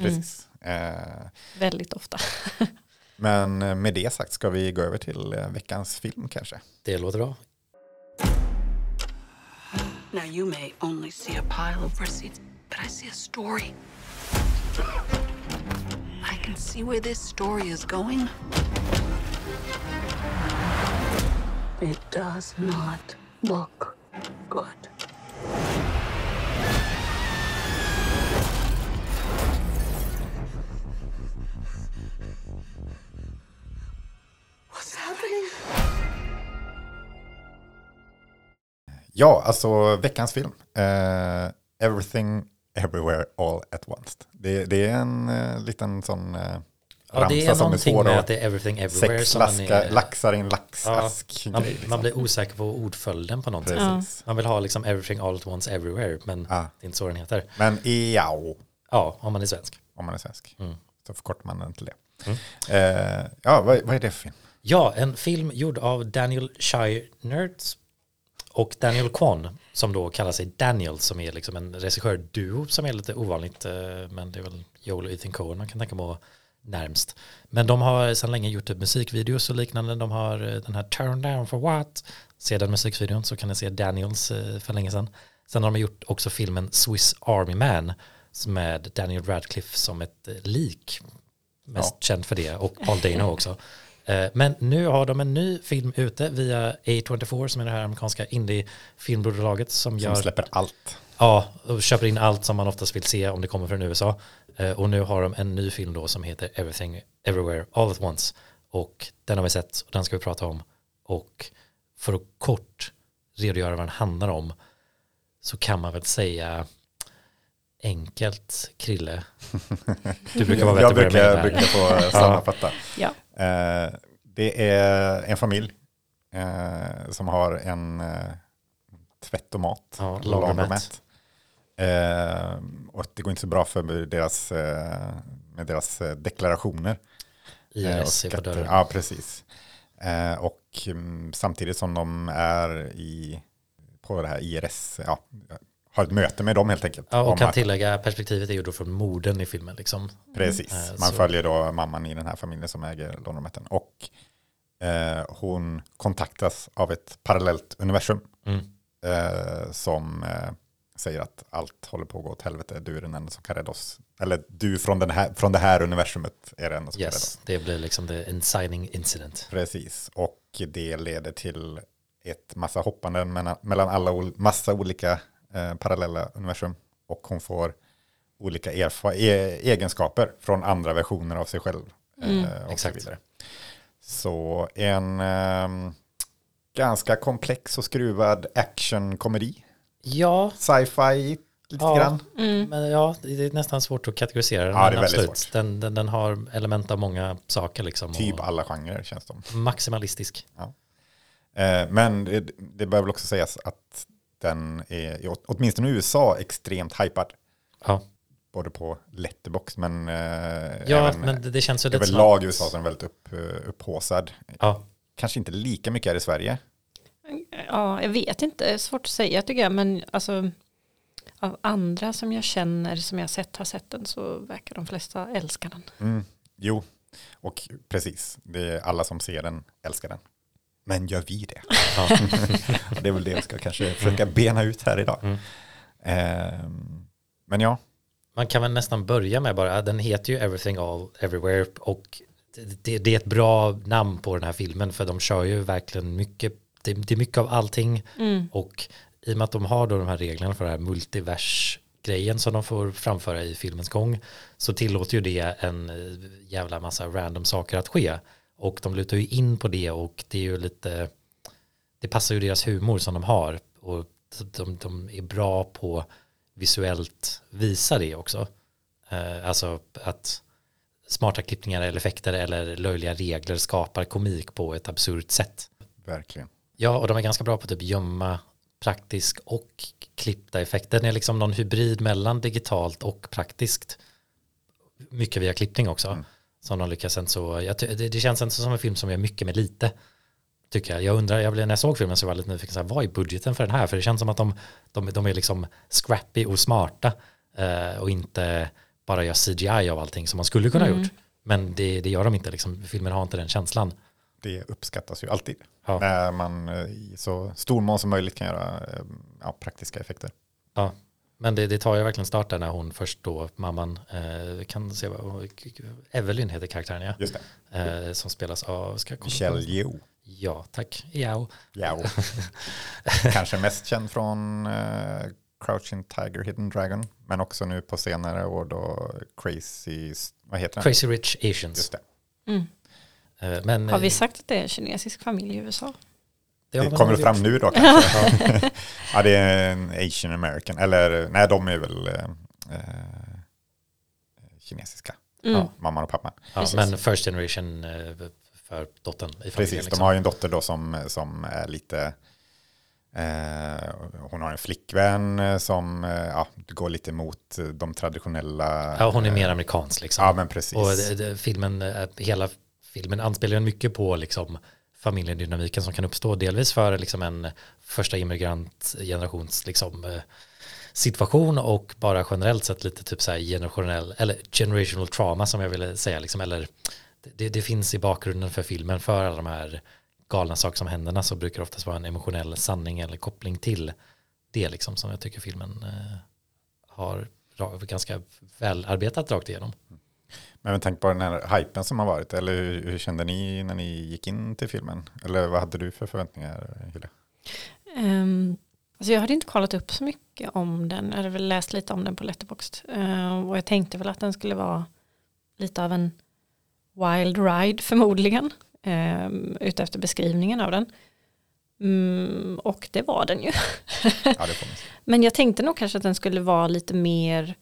Mm. Precis. Eh, Väldigt ofta. men med det sagt ska vi gå över till veckans film kanske. Det låter bra. Now, you may only see a pile of receipts, but I see a story. I can see where this story is going. It does not look good. Ja, alltså veckans film. Eh, Everything Everywhere All At Once. Det, det är en eh, liten sån eh, Ja, det ramsa är som är någonting svår med att- att det är everything everywhere Sex man laska, är, laxar i en laxask. man, grej, liksom. man blir osäker på ordföljden på något sätt. Precis. Man vill ha liksom everything all at once everywhere, men Ja. det är inte så den heter. Men iao, Ja, om man är svensk. om man är svensk. Mm. Så förkortar man den till det. Eh, ja, vad, vad är det för film? Ja, en film gjord av Daniel Shinertz och Daniel Kwan som då kallar sig Daniel som är liksom en regissörduo som är lite ovanligt eh, men det är väl Joel och Ethan Coen man kan tänka på närmst. Men de har sedan länge gjort musikvideos och liknande. De har eh, den här Turn Down for What. Se den musikvideon så kan ni se Daniels eh, för länge sedan. Sen har de gjort också filmen Swiss Army Man med Daniel Radcliffe som ett lik. Mest Ja. känd för det och Paul Dano också. Eh, Men nu har de en ny film ute via A24 som är det här amerikanska indie-filmbolaget som Som gör släpper allt. Ja, och köper in allt som man oftast vill se om det kommer från USA. Eh, Och nu har de en ny film då som heter Everything Everywhere All at Once. Och den har vi sett och den ska vi prata om. Och för att kort redogöra vad den handlar om så kan man väl säga enkelt, Krille. Du brukar vara Jag bättre på det brukar, med brukar få sammanfatta. Ja. Eh, det är en familj eh, som har en eh, tvättomat. Ja. Eh, och det går inte så bra för deras, med deras deklarationer. IRS är på dörren. Ja, precis. Och mm, samtidigt som de är i, på det här IRS, ja, har ett möte med dem helt enkelt. Ja, och kan att- tillägga perspektivet är ju då från morden i filmen liksom. Precis, Eh, man så- följer då mamman i den här familjen som äger laundromaten. Och eh, hon kontaktas av ett parallellt universum Mm. eh, som eh, säger att allt håller på att gå åt helvete. Du är den enda som kan rädda oss. Eller du från, den här, från det här universumet är den enda som kan rädda oss. Yes, det blir liksom the inciting incident. Precis, och det leder till ett massa hoppanden mellan, mellan alla massa olika eh, parallella universum. Och hon får olika e- egenskaper från andra versioner av sig själv. Mm, eh, och så vidare. Så en ehm, ganska komplex och skruvad actionkomedi. Ja, Sci-fi lite Ja. grann. Mm. men ja, det är nästan svårt att kategorisera den. Ja, det är väldigt absolut. svårt. Den, den, den har element av många saker liksom. Typ alla genrer känns de. Maximalistisk. Eh, men det, det bör väl också sägas att den är, i- åtminstone i USA, extremt hypad. Ja, Både på Letterbox men eh, ja även men det, det känns överlag i USA så är den väldigt upp, eh, upphåsad. Ja, Kanske inte lika mycket här i Sverige. Ja, jag vet inte, det är svårt att säga tycker jag, men alltså av andra som jag känner, som jag sett, har sett den så verkar de flesta älska den. Mm, jo, och precis. Det är alla som ser den älskar den. Men gör vi det? ja. Det är väl det vi ska kanske försöka bena ut här idag. Mm. Ehm, men ja, Man kan väl nästan börja med bara, den heter ju Everything All Everywhere och det, det är ett bra namn på den här filmen för de kör ju verkligen mycket, det, det är mycket av allting Mm. och i och med att de har då de här reglerna för det här multivers-grejen som de får framföra i filmens gång så tillåter ju det en eh, jävla massa random saker att ske och de lutar ju in på det och det är ju lite det passar ju deras humor som de har och de, de är bra på visuellt visa det också. Eh, alltså att smarta klippningar eller effekter eller löjliga regler skapar komik på ett absurt sätt. verkligen. Ja, och de är ganska bra på att typ gömma praktisk och klippta effekter. Det är liksom någon hybrid mellan digitalt och praktiskt. Mycket via klippning också. Mm. Som de lyckas inte så, jag, det, det känns inte som en film som gör mycket med lite. Tycker jag. Jag undrar, jag blev, när jag såg filmen så var jag lite nyfiken, så här, vad är budgeten för den här? För det känns som att de, de, de är liksom scrappy och smarta. Eh, och inte bara gör CGI av allting som man skulle kunna ha Mm. gjort. Men det, det gör de inte, liksom. filmen har inte den känslan. Det uppskattas ju alltid. Ja. När man eh, i så stor mån som möjligt kan göra eh, ja, praktiska effekter. Ja, men det, det tar ju verkligen start där när hon först då, mamman, eh, kan se vad, Evelyn heter karaktären ja, Just det. eh, som spelas av, ska jag på- Yeoh. Ja, tack. Ja, Ja. Kanske mest känd från eh, Crouching Tiger, Hidden Dragon. Men också nu på senare år då Crazy, vad heter den? Crazy Rich Asians. Just det. Mm. Eh, men, Har vi eh, sagt att det är en kinesisk familj i USA? Det Det kommer fram gjort. nu då kanske. ja, det är en Asian American. Eller nej, de är väl eh, eh, kinesiska. Mm. Ja. mamman och pappan. Ja, men first generation eh, för dottern i familjen. Precis, liksom. de har ju en dotter då som, som är lite, eh, hon har en flickvän som ja, går lite mot de traditionella. Ja, hon är mer amerikansk liksom. Ja, men precis. Och det, det, filmen, hela filmen anspelar ju mycket på liksom familjedynamiken som kan uppstå delvis för liksom en första immigrantgenerations liksom eh, situation och bara generellt sett lite typ så här generationell eller generational trauma som jag ville säga liksom eller det, det finns i bakgrunden för filmen för alla de här galna saker som händer så brukar det oftast vara en emotionell sanning eller koppling till det liksom som jag tycker filmen eh, har ganska väl arbetat rakt igenom. Med tanke på den här hypen som har varit, eller hur, hur kände ni när ni gick in till filmen? Eller vad hade du för förväntningar, Julia? Um, alltså jag hade inte kollat upp så mycket om den. Jag hade väl läst lite om den på Letterboxd. Uh, och jag tänkte väl att den skulle vara lite av en wild ride förmodligen. Um, utefter beskrivningen av den. Mm, och det var den ju. Ja. Men jag tänkte nog kanske att den skulle vara lite mer,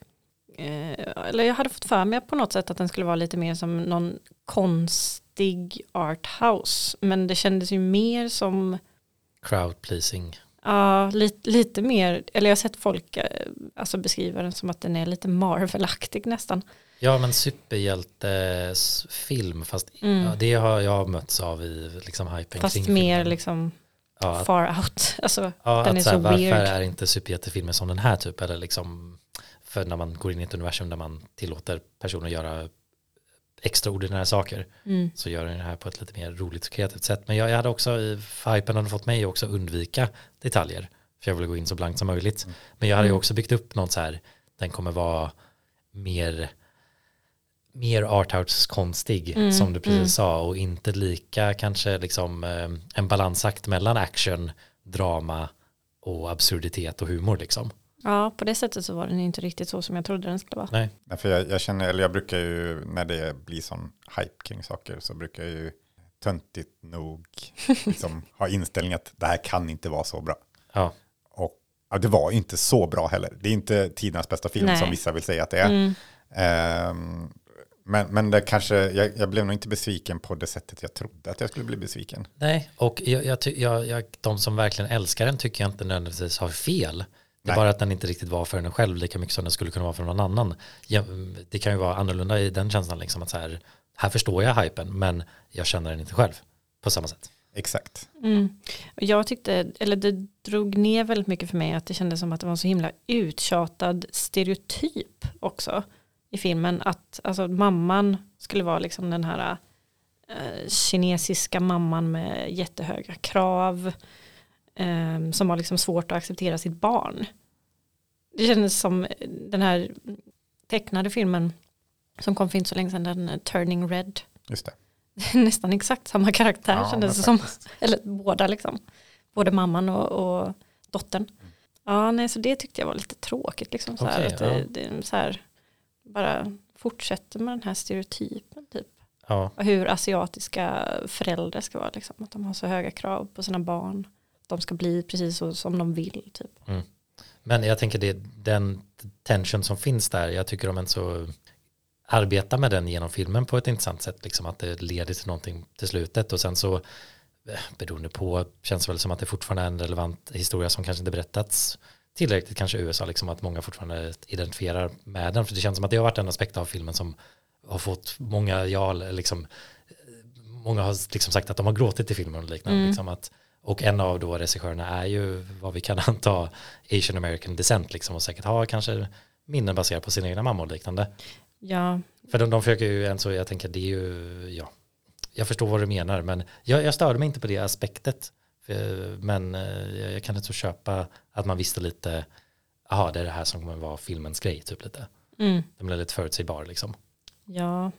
eller jag hade fått för mig på något sätt att den skulle vara lite mer som någon konstig arthouse. Men det kändes ju mer som, Crowd pleasing. ja, lite, lite mer, eller jag har sett folk eh, alltså beskriva den som att den är lite Marvel-aktig nästan. Ja men superhjältesfilm fast Mm. ja, det har jag mötts av i liksom hypen Fast kring mer filmen. liksom ja, far out. Alltså, ja, den är så här, så varför weird. är inte superhjältefilmer som den här typ eller liksom för när man går in i ett universum där man tillåter personer att göra extraordinära saker mm, så gör den det här på ett lite mer roligt och kreativt sätt men jag, jag hade också i hypen hade fått mig också undvika detaljer för jag ville gå in så blankt som möjligt men jag hade ju Mm. också byggt upp något så här den kommer vara mer mer arthouse konstig Mm, som du precis mm. sa och inte lika kanske liksom eh, en balansakt mellan action, drama och absurditet och humor liksom. Ja, på det sättet så var den inte riktigt så som jag trodde den skulle vara. Nej, Nej, för jag, jag känner, eller jag brukar ju, när det blir sån hype kring saker så brukar jag ju töntigt nog liksom, ha inställning att det här kan inte vara så bra. ja, Och ja, det var inte så bra heller. Det är inte tidernas bästa film Nej. som vissa vill säga att det är. Mm, Ehm, men, men det kanske, jag, jag blev nog inte besviken på det sättet jag trodde att jag skulle bli besviken. nej och jag, jag, jag, de som verkligen älskar den tycker jag inte nödvändigtvis har fel. Det är Nej. bara att den inte riktigt var för en själv lika mycket som den skulle kunna vara för någon annan. Det kan ju vara annorlunda i den känslan liksom att så här, här förstår jag hypen men jag känner den inte själv på samma sätt. Exakt. Mm. Jag tyckte, eller det drog ner väldigt mycket för mig att det kändes som att det var en så himla uttjatad stereotyp också i filmen. Att alltså, mamman skulle vara liksom den här eh, kinesiska mamman med jättehöga krav. Eh, som har liksom svårt att acceptera sitt barn. Det kändes som den här tecknade filmen som kom för inte så länge sedan, den eh, Turning Red. Just det. Nästan exakt samma karaktär Ja, kändes det som. Eller båda liksom. Både mamman och, och dottern. Mm. Ja, nej, så det tyckte jag var lite tråkigt. Liksom, så här, Okej, att det, ja. det så här, bara fortsätter med den här stereotypen. Typ. Ja, Och hur asiatiska föräldrar ska vara. Liksom, att de har så höga krav på sina barn. De ska bli precis så som de vill. Typ. Men jag tänker det, den tension som finns där, jag tycker om en så arbeta med den genom filmen på ett intressant sätt, liksom att det leder till någonting till slutet och sen så eh, beroende på, känns det väl som att det fortfarande är en relevant historia som kanske inte berättats tillräckligt kanske i USA, liksom att många fortfarande identifierar med den, för det känns som att det har varit en aspekt av filmen som har fått många, ja, liksom, eh, många har liksom sagt att de har gråtit i filmen och liknande, Mm. liksom att och en av då regissörerna är ju vad vi kan anta Asian American descent liksom och säkert har kanske minnen baserat på sina egna mammor och liknande. Ja, För de, de försöker ju en så jag tänker det är ju, ja, jag förstår vad du menar men jag, jag störde mig inte på det aspektet. För, men eh, jag, jag kan inte så köpa att man visste lite, jaha det är det här som kommer vara filmens grej typ lite. mm, Den blev lite förutsägbar liksom. ja.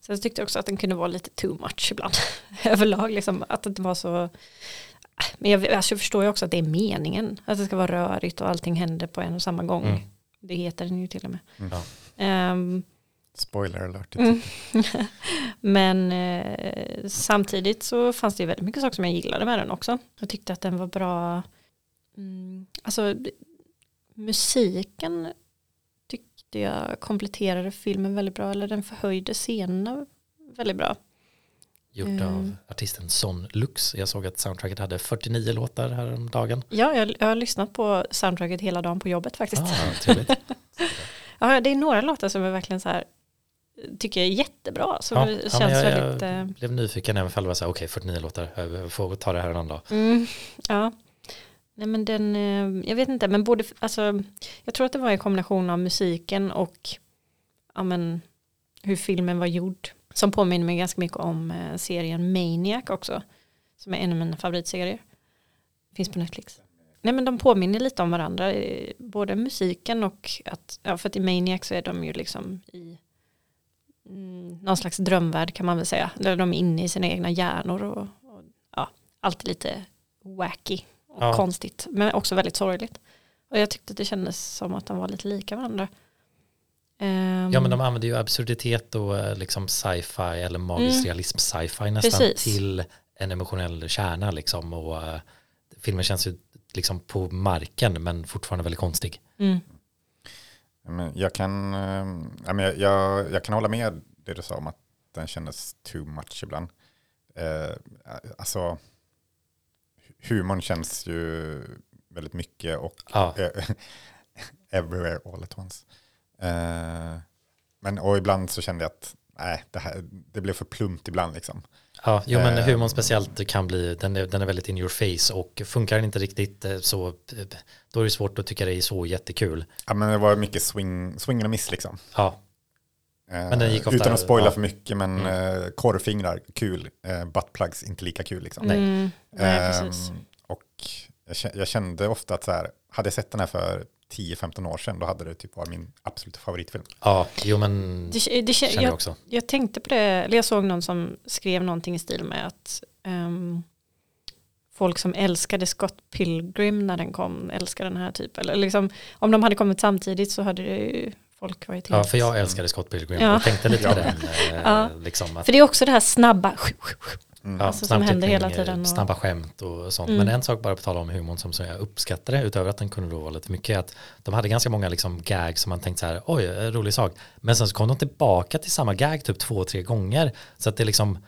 Sen tyckte jag också att den kunde vara lite too much ibland. Överlag liksom. Att det inte var så. Men jag, alltså, jag förstår ju också att det är meningen. Att det ska vara rörigt och allting händer på en och samma gång. Mm. Det heter den ju till och med. Mm. Ja. Ehm, Spoiler alert. Men eh, samtidigt så fanns det ju väldigt mycket saker som jag gillade med den också. Jag tyckte att den var bra. Mm, alltså musiken tyckte tyckte jag kompletterade filmen väldigt bra. Eller den förhöjde scenerna väldigt bra. Gjort Mm. av artisten Son Lux. Jag såg att soundtracket hade 49 låtar häromdagen. Ja, jag, jag har lyssnat på soundtracket hela dagen på jobbet faktiskt. Ah. Ja, det är några låtar som är verkligen så här tycker jag är jättebra. Som Ja, känns ja, jag, väldigt... eh, jag blev nyfiken även om det var så här, okej 49 låtar, jag får ta det här en annan dag. Mm, ja. Nej men den, eh, jag vet inte, men både, alltså, jag tror att det var en kombination av musiken och ja, men, hur filmen var gjord. Som påminner mig ganska mycket om eh, serien Maniac också. Som är en av mina favoritserier. Finns på Netflix. Nej men de påminner lite om varandra. eh, Både musiken och att, ja för att i Maniac så är de ju liksom i mm, någon slags drömvärld kan man väl säga. Där de är inne i sina egna hjärnor och, och ja, alltid lite wacky och Ja. konstigt. Men också väldigt sorgligt. Och jag tyckte att det kändes som att de var lite lika varandra. Ehm, Ja men de använder ju absurditet och eh, liksom sci-fi eller magisk Mm. realism sci-fi nästan Precis. till en emotionell kärna liksom och eh, filmen känns ju liksom på marken men fortfarande väldigt konstig. mm, Men jag, kan, eh, ja, men jag, jag, jag kan hålla med det du sa om att den kändes too much ibland. Eh, alltså, humorn känns ju väldigt mycket och Ja, eh, everywhere all at once. Eh, men och ibland så kände jag att nej, det, här, det blev för plumpt ibland liksom. ja jo men Eh, humorn speciellt kan bli, den är, den är väldigt in your face och funkar den inte riktigt eh, så då är det svårt att tycka det är så jättekul. Ja, men det var mycket swing, swing och miss liksom. Ja, Eh, Men den gick ofta- utan att spoila ja. för mycket, men eh, korvfingrar, kul. Eh, buttplugs, inte lika kul liksom. Nej. mm, nej, precis. Ehm, och jag kä- jag kände ofta att så här, hade jag sett den här för 10-15 år sedan, då hade det typ varit min absoluta favoritfilm. ja jo men Det, det, känner jag jag, också. jag tänkte på det, eller jag såg någon som skrev någonting i stil med att ehm, folk som älskade Scott Pilgrim när den kom älskar den här typen. Eller liksom, om de hade kommit samtidigt så hade det ju folk varit Ja, helt... för jag älskade Scott Pilgrim Ja. och tänkte lite på den. Eh, Ja. liksom att, För det är också det här snabba, Mm. ja, alltså, som händer klippning, hela tiden och- Snabba skämt och sånt. Mm. Men en sak bara på tala om humorn som, som jag uppskattade, utöver att den kunde då vara lite mycket, är att de hade ganska många liksom gags som man tänkte så här, oj, rolig sak. Men sen så kom de tillbaka till samma gag typ två, tre gånger. Så att det liksom,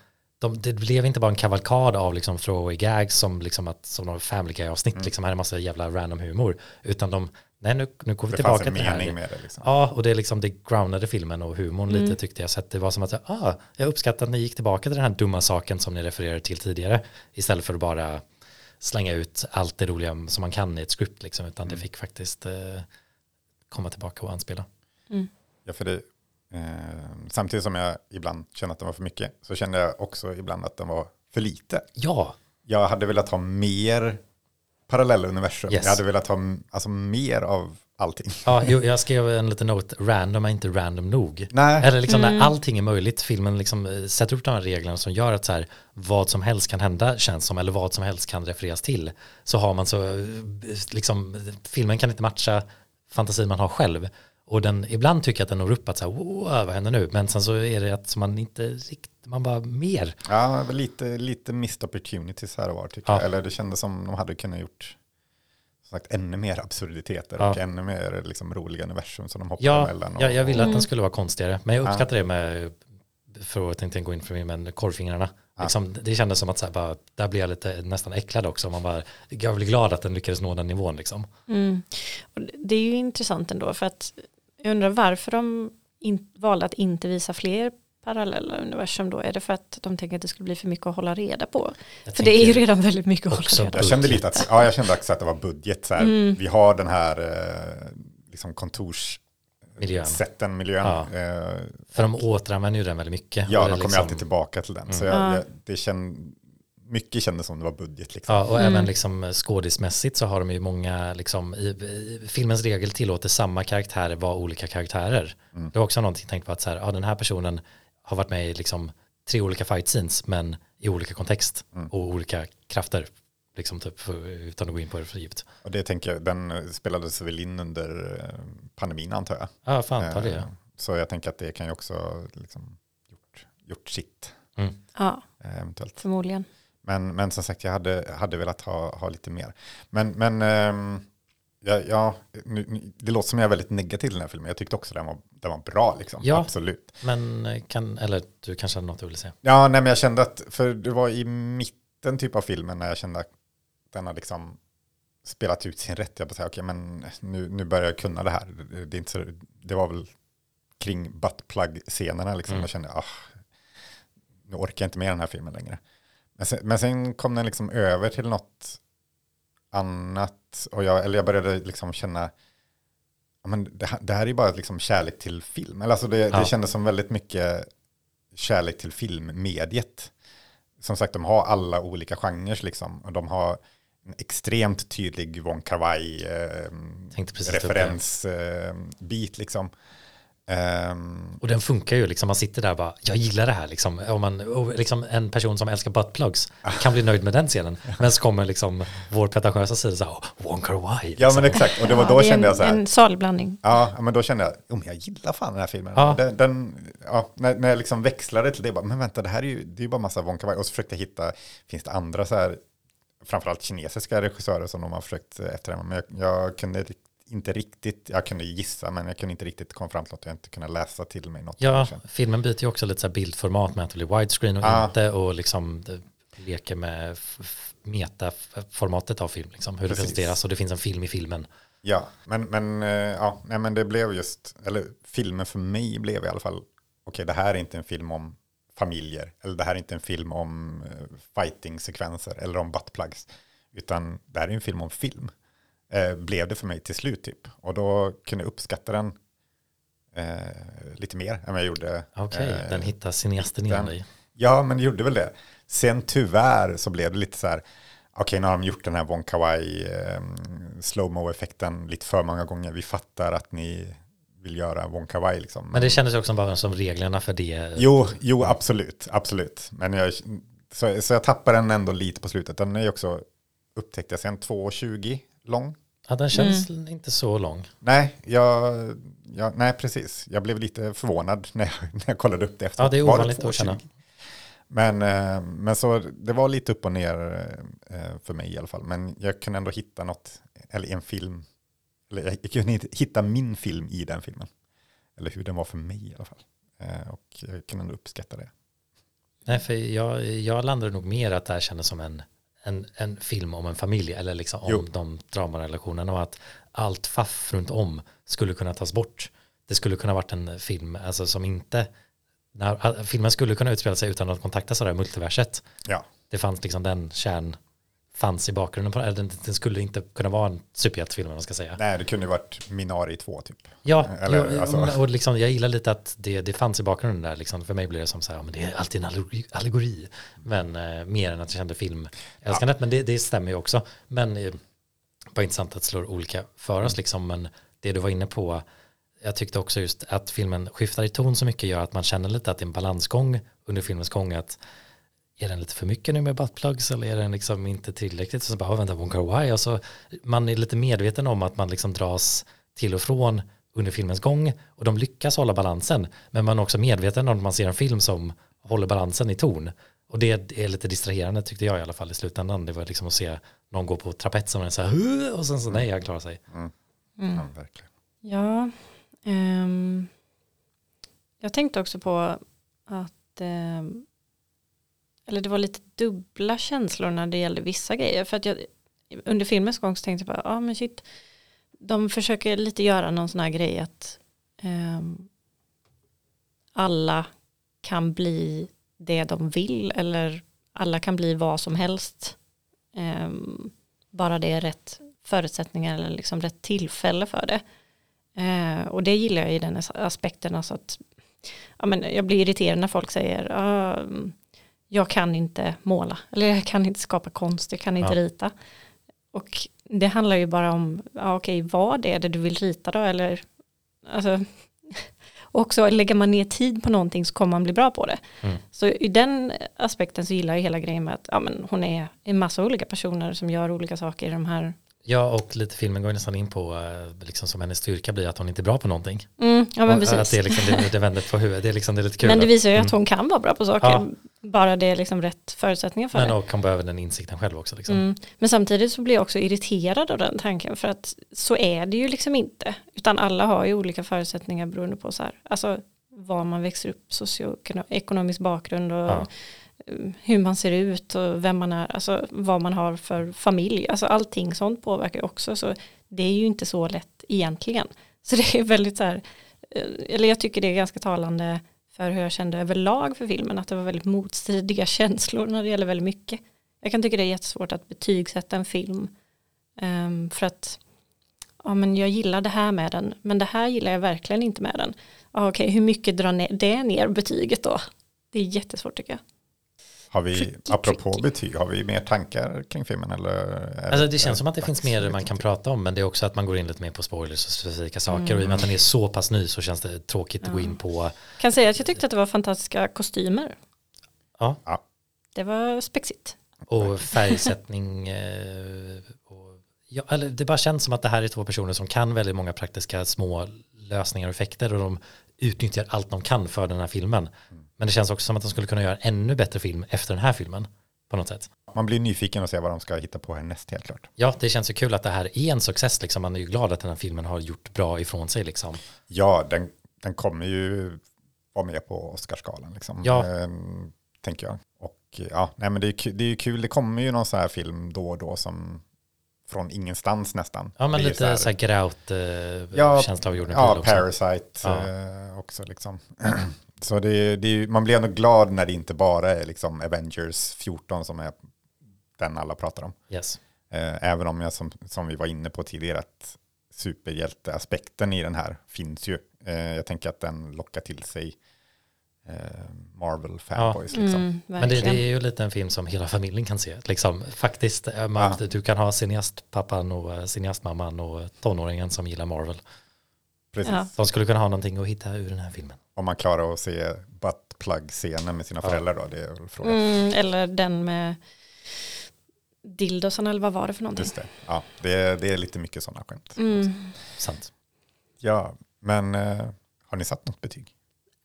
de, det blev inte bara en kavalkad av liksom throwaway gags som liksom att, som någon family guy avsnitt, Mm. liksom här är en massa jävla random humor. Utan de, nej nu, nu går vi Det fanns tillbaka en till det här. mening med det. Liksom. Ja, och det är liksom det groundade filmen och humorn Mm. lite tyckte jag. Så att det var som att, ah, jag uppskattar att ni gick tillbaka till den här dumma saken som ni refererade till tidigare. Istället för att bara slänga ut allt det roliga som man kan i ett script liksom. Utan det fick faktiskt eh, komma tillbaka och anspela. Ja, för det, eh, samtidigt som jag ibland kände att den var för mycket, så kände jag också ibland att den var för lite. Ja, Jag hade velat ha mer parallella universum. Yes. Jag hade velat ha alltså, mer av allting. ja jo, jag skrev en liten note, random är inte random nog. Nej, Eller liksom Mm. när allting är möjligt, filmen liksom eh, sätter upp de här reglerna som gör att så här, vad som helst kan hända känns som, eller vad som helst kan refereras till. Så har man så, eh, liksom, filmen kan inte matcha fantasin man har själv. Och den, ibland tycker jag att den når upp att så här, wow, vad händer nu? Men sen så är det att man inte riktigt, man bara mer. ja, lite, lite missed opportunities här och var tycker Ja. jag. Eller det kändes som de hade kunnat gjort som sagt, ännu mer absurditeter Ja. och ännu mer liksom, roliga universum som de hoppar Ja, emellan. Och, jag, jag ville att Mm. den skulle vara konstigare, men jag Ja. uppskattar det med, för att inte gå in för mig, men korvfingrarna. Ja. Liksom, det kändes som att så här, bara, där blev jag lite nästan äcklad också. Man bara, jag blev glad att den lyckades nå den nivån. Liksom. Mm. Det är ju intressant ändå för att jag undrar varför de in, valde att inte visa fler parallella universum då. Är det för att de tänker att det skulle bli för mycket att hålla reda på? Jag För det är ju redan väldigt mycket att hålla reda Jag på. kände lite att, ja, jag kände också att det var budget. Så här. Mm. Vi har den här eh, liksom kontors Miljön. sätten, miljön. Ja. Eh, För de återanvänder ju den väldigt mycket. ja, de kommer liksom- alltid tillbaka till den. Så Mm. jag, Ja. jag, det känd, mycket kändes som det var budget. Liksom. Ja, och Mm. även liksom skådismässigt så har de ju många, liksom, i, i, filmens regel tillåter samma karaktärer vara olika karaktärer. Mm. Det var också någonting jag tänkte på att så här, ja, den här personen har varit med i liksom, tre olika fight scenes men i olika kontext Mm. och olika krafter. Liksom typ, utan att gå in på det för djupt. Och det tänker jag, den eh, spelades väl in under eh, pandemin antar jag. Ja, fan ta det. Eh, Så jag tänker att det kan ju också liksom gjort, gjort sitt Mm. Ja, eh, eventuellt. förmodligen. Men, men som sagt, jag hade, hade velat ha, ha lite mer. Men, men ehm, Ja, ja nu, nu, det låter som jag är väldigt negativ till den här filmen. Jag tyckte också den var, den var bra, liksom. Ja. Absolut. Men eh, kan, eller du kanske hade något du ville säga? Ja, nej, men jag kände att, för det var i mitten typ av filmen när jag kände att den har liksom spelat ut sin rätt. Jag bara säga, okej, men nu, nu börjar jag kunna det här. Det, det, är inte så, det var väl kring buttplug-scenerna liksom. Mm. Jag kände, ah, nu orkar jag inte med den här filmen längre. Men sen, men sen kom den liksom över till något annat. Och jag, eller jag började liksom känna, ja, men det, här- det här är bara liksom kärlek till film. Eller alltså det, Ja. det kändes som väldigt mycket kärlek till filmmediet. Som sagt, de har alla olika genrer liksom. Och de har en extremt tydlig Von Kar-wai eh, liksom. Ehm, Och den funkar ju liksom, man sitter där och bara, jag gillar det här liksom. Om man, och liksom en person som älskar buttplugs kan bli nöjd med den scenen. Men så kommer liksom vår pretentiösa sida så här, "Oh, Wong Kar Wai. ja men liksom. exakt, och det var Ja, då är kände en, jag så här. En salig blandning. Ja, men då kände jag, oh, men jag gillar fan den här filmen. Ja. Den, den, ja, när, när jag liksom växlade till det, bara, men vänta, det här är ju, det är ju bara massa Wong Kar-wai. Och så försökte jag hitta, finns det andra så här, framförallt kinesiska regissörer som de har försökt efter men jag, jag kunde inte riktigt, jag kunde gissa, men jag kunde inte riktigt komma fram till något, jag inte kunde läsa till mig något. Ja, filmen byter ju också lite så bildformat med att det blir widescreen och Ja. inte och liksom leker med metaformatet av film, liksom, hur Precis. det presenteras och det finns en film i filmen. Ja, men, men, eh, ja, nej, men det blev just, eller filmen för mig blev i alla fall, okej det här är inte en film om familjer, eller det här är inte en film om eh, fighting-sekvenser eller om buttplugs, utan det här är en film om film. Eh, blev det för mig till slut typ. Och då kunde jag uppskatta den eh, lite mer än vad jag gjorde. Okej, eh, den hittar cineasten inom dig. Ja, men det gjorde väl det. Sen tyvärr så blev det lite så här, okej, nu har de gjort den här Von Kar-wai eh, slow-mo-effekten lite för många gånger. Vi fattar att ni vill göra Von Kar-wai liksom. Men det kändes också bara som reglerna för det. Jo, jo, absolut, absolut. Men jag, så, så jag tappar den ändå lite på slutet. Den är ju också, upptäckte jag sen, 2,20 lång. Ja, den känns inte så lång. Nej, jag, jag, nej, precis. Jag blev lite förvånad när jag, när jag kollade upp det efter. Ja, det är ovanligt att 2,20? känna. Men, eh, men så det var lite upp och ner eh, för mig i alla fall. Men jag kunde ändå hitta något, eller en film. Eller jag, jag kunde inte hitta min film i den filmen. Eller hur den var för mig i alla fall. Eh, Och jag kunde ändå uppskatta det. Nej, för jag, jag landade nog mer att det här kändes som en, en, en film om en familj eller liksom om Jo. de dramarelationerna och att allt faff runt om skulle kunna tas bort. Det skulle kunna varit en film alltså, som inte, när, filmen skulle kunna utspela sig utan att kontakta sådär multiverset. Ja, Det fanns liksom den kärn fanns i bakgrunden på eller den, skulle inte kunna vara en superhjältefilm om man ska säga. nej det kunde ju varit Minari 2 typ. Ja, Eller, jo, alltså- och liksom, jag gillar lite att det, det fanns i bakgrunden där. Liksom. För mig blir det som så här, ja, men det är alltid en allegori. Men eh, mer än att jag kände filmälskandet. Men det, det stämmer ju också. Men eh, bara intressant att slår olika för oss. Liksom. Men det du var inne på, jag tyckte också just att filmen skiftar i ton så mycket gör att man känner lite att det är en balansgång under filmens gång. Att är den lite för mycket nu med buttplugs eller är den liksom inte tillräckligt? Så bara, "Åh, vänta, Wong Kar-wai. Och så man är lite medveten om att man liksom dras till och från under filmens gång och de lyckas hålla balansen. Men man är också medveten om att man ser en film som håller balansen i ton. Och det är lite distraherande tyckte jag i alla fall i slutändan. Det var liksom att se någon gå på trapetsen och den så här, och sen så nej, han klarar sig. Ja, verkligen. Ja, ehm, jag tänkte också på att ehm, eller det var lite dubbla känslor när det gällde vissa grejer. För att jag, under filmens gång så tänkte jag bara, ja ah, men shit, de försöker lite göra någon sån här grej att ehm, alla kan bli det de vill eller alla kan bli vad som helst. Ehm, bara det är rätt förutsättningar eller liksom rätt tillfälle för det. Eh, och det gillar jag i den aspekten. Alltså att, ja, men jag blir irriterad när folk säger ah, jag kan inte måla eller jag kan inte skapa konst, jag kan inte Ja. rita. Och det handlar ju bara om, ja, okej, vad är det du vill rita då? Eller, alltså, också lägger man ner tid på någonting så kommer man bli bra på det. Mm. Så i den aspekten så gillar jag hela grejen med att ja, men hon är en massa olika personer som gör olika saker i de här Ja, och lite filmen går nästan in på, eh, liksom som hennes styrka blir att hon inte är bra på någonting. Mm, ja men Och Att precis. det, är liksom, det, det vänder på huvudet, det är, liksom, det är lite kul. Men det att- visar ju att Mm. hon kan vara bra på saker. Ja. Bara det är liksom rätt förutsättningar för Men det. och kan behöva den insikten själv också. Liksom. Mm. Men samtidigt så blir jag också irriterad av den tanken för att så är det ju liksom inte. Utan alla har ju olika förutsättningar beroende på så här, alltså var man växer upp, socioekonomisk bakgrund och Ja hur man ser ut och vem man är, alltså vad man har för familj, alltså allting sånt påverkar ju också så det är ju inte så lätt egentligen. Så det är väldigt så här, eh, eller jag tycker det är ganska talande för hur jag kände överlag för filmen, att det var väldigt motstridiga känslor när det gäller väldigt mycket. Jag kan tycka det är jättesvårt att betygsätta en film um, för att ja, men jag gillar det här med den, men det här gillar jag verkligen inte med den. Ja, Okej, hur mycket drar ne- det ner betyget då? Det är jättesvårt tycker jag. Har vi, Pretty apropå tricky. betyg, har vi mer tankar kring filmen? Eller Alltså det är känns som att det finns mer man kan prata om men det är också att man går in lite mer på spoilers och specifika saker och i och Mm. med att den är så pass ny så känns det tråkigt att gå in på Kan säga att jag tyckte att det var fantastiska kostymer. Ja. Ja. Det var spexigt. och färgsättning eh, och, ja, eller det bara känns som att det här är två personer som kan väldigt många praktiska små lösningar och effekter och de utnyttjar allt de kan för den här filmen. Men det känns också som att de skulle kunna göra en ännu bättre film efter den här filmen på något sätt. Man blir nyfiken och se vad de ska hitta på härnäst helt klart. Ja, det känns ju kul att det här är en success liksom. Man är ju glad att den här filmen har gjort bra ifrån sig liksom. Ja, den, den kommer ju vara med på Oscarsgalan liksom. Ja. Ehm, tänker jag. Och ja, nej men det är, det är kul, det kommer ju någon sån här film då och då som från ingenstans nästan. Ja, men lite så här grout eh, Ja, av jorden Ja, också. Parasite Ja. eh, också liksom. Så det, det man blir ändå glad när det inte bara är liksom Avengers 14 som är den alla pratar om. Yes. Eh, även om jag som, som vi var inne på tidigare att superhjälteaspekten i den här finns ju. Eh, jag tänker att den lockar till sig eh, Marvel fanboys. Liksom. Mm, Men det, det är ju lite en film som hela familjen kan se. Liksom, faktiskt, eh, man, Ja. du kan ha cineastpappan och eh, cineastmamman och tonåringen som gillar Marvel. Precis. Ja. De skulle kunna ha någonting att hitta ur den här filmen. Om man klarar att se buttplug-scenen med sina Ja. föräldrar då, det är väl frågan. Mm, eller den med dildosen eller vad var det för någonting? Just det. Ja, det, är, det är lite mycket sådana skämt. Mm. Sant. Ja, men eh, har ni satt något betyg?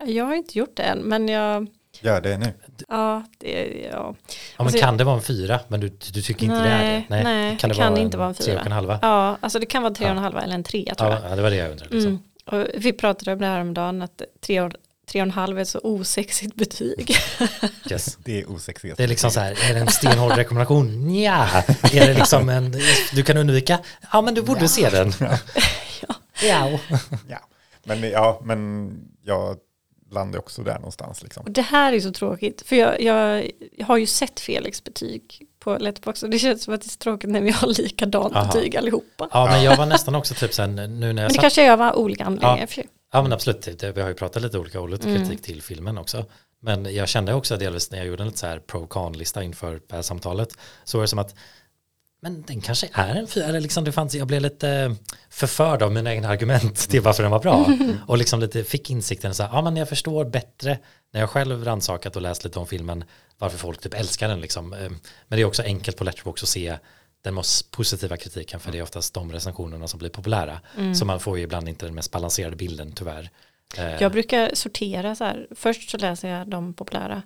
Jag har inte gjort det än, men jag, Gör det nu. ja, det, ja. Ja, men Alltså, kan det vara en fyra? Men du, du tycker inte det är det? Nej, nej, det kan inte vara en Tre och en fyra. halva? ja, alltså det kan vara tre och en Ja. halva eller en trea tror Ja, jag. ja, det var det jag undrade. Liksom. Mm. Och vi pratade om det här om dagen att tre och, tre och en halv är ett så osexigt betyg. Yes. Det är osexigt. Det är liksom så här, är det en stenhård rekommendation? Ja. Är det liksom en, du kan undvika? Ja, men du borde se den. Ja. Ja, men, ja, men jag landar också där någonstans. Liksom. Och det här är så tråkigt, för jag, jag, jag har ju sett Felix betyg på Letterboxd och det känns som att det är så tråkigt när vi har likadant Aha. betyg allihopa. ja, men jag var nästan också typ sen nu när Men jag det satt kanske jag var olika anledningar Ja. för sig. Ja men absolut, det, vi har ju pratat lite olika och Mm. kritik till filmen också. Men jag kände också delvis när jag gjorde en lite så här pro-con-lista inför det här samtalet så var det som att men den kanske är en fyra, eller liksom det fanns, jag blev lite förförd av mina egna argument till varför den var bra. Och liksom lite fick insikten så här, ja men jag förstår bättre när jag själv rannsakat och läst lite om filmen varför folk typ älskar den liksom. Eh, Men det är också enkelt på Letterboxd att se den mest positiva kritiken för det är oftast de recensionerna som blir populära. Så man får ju ibland inte den mest balanserade bilden tyvärr. Eh, Jag brukar sortera så här, först så läser jag de populära,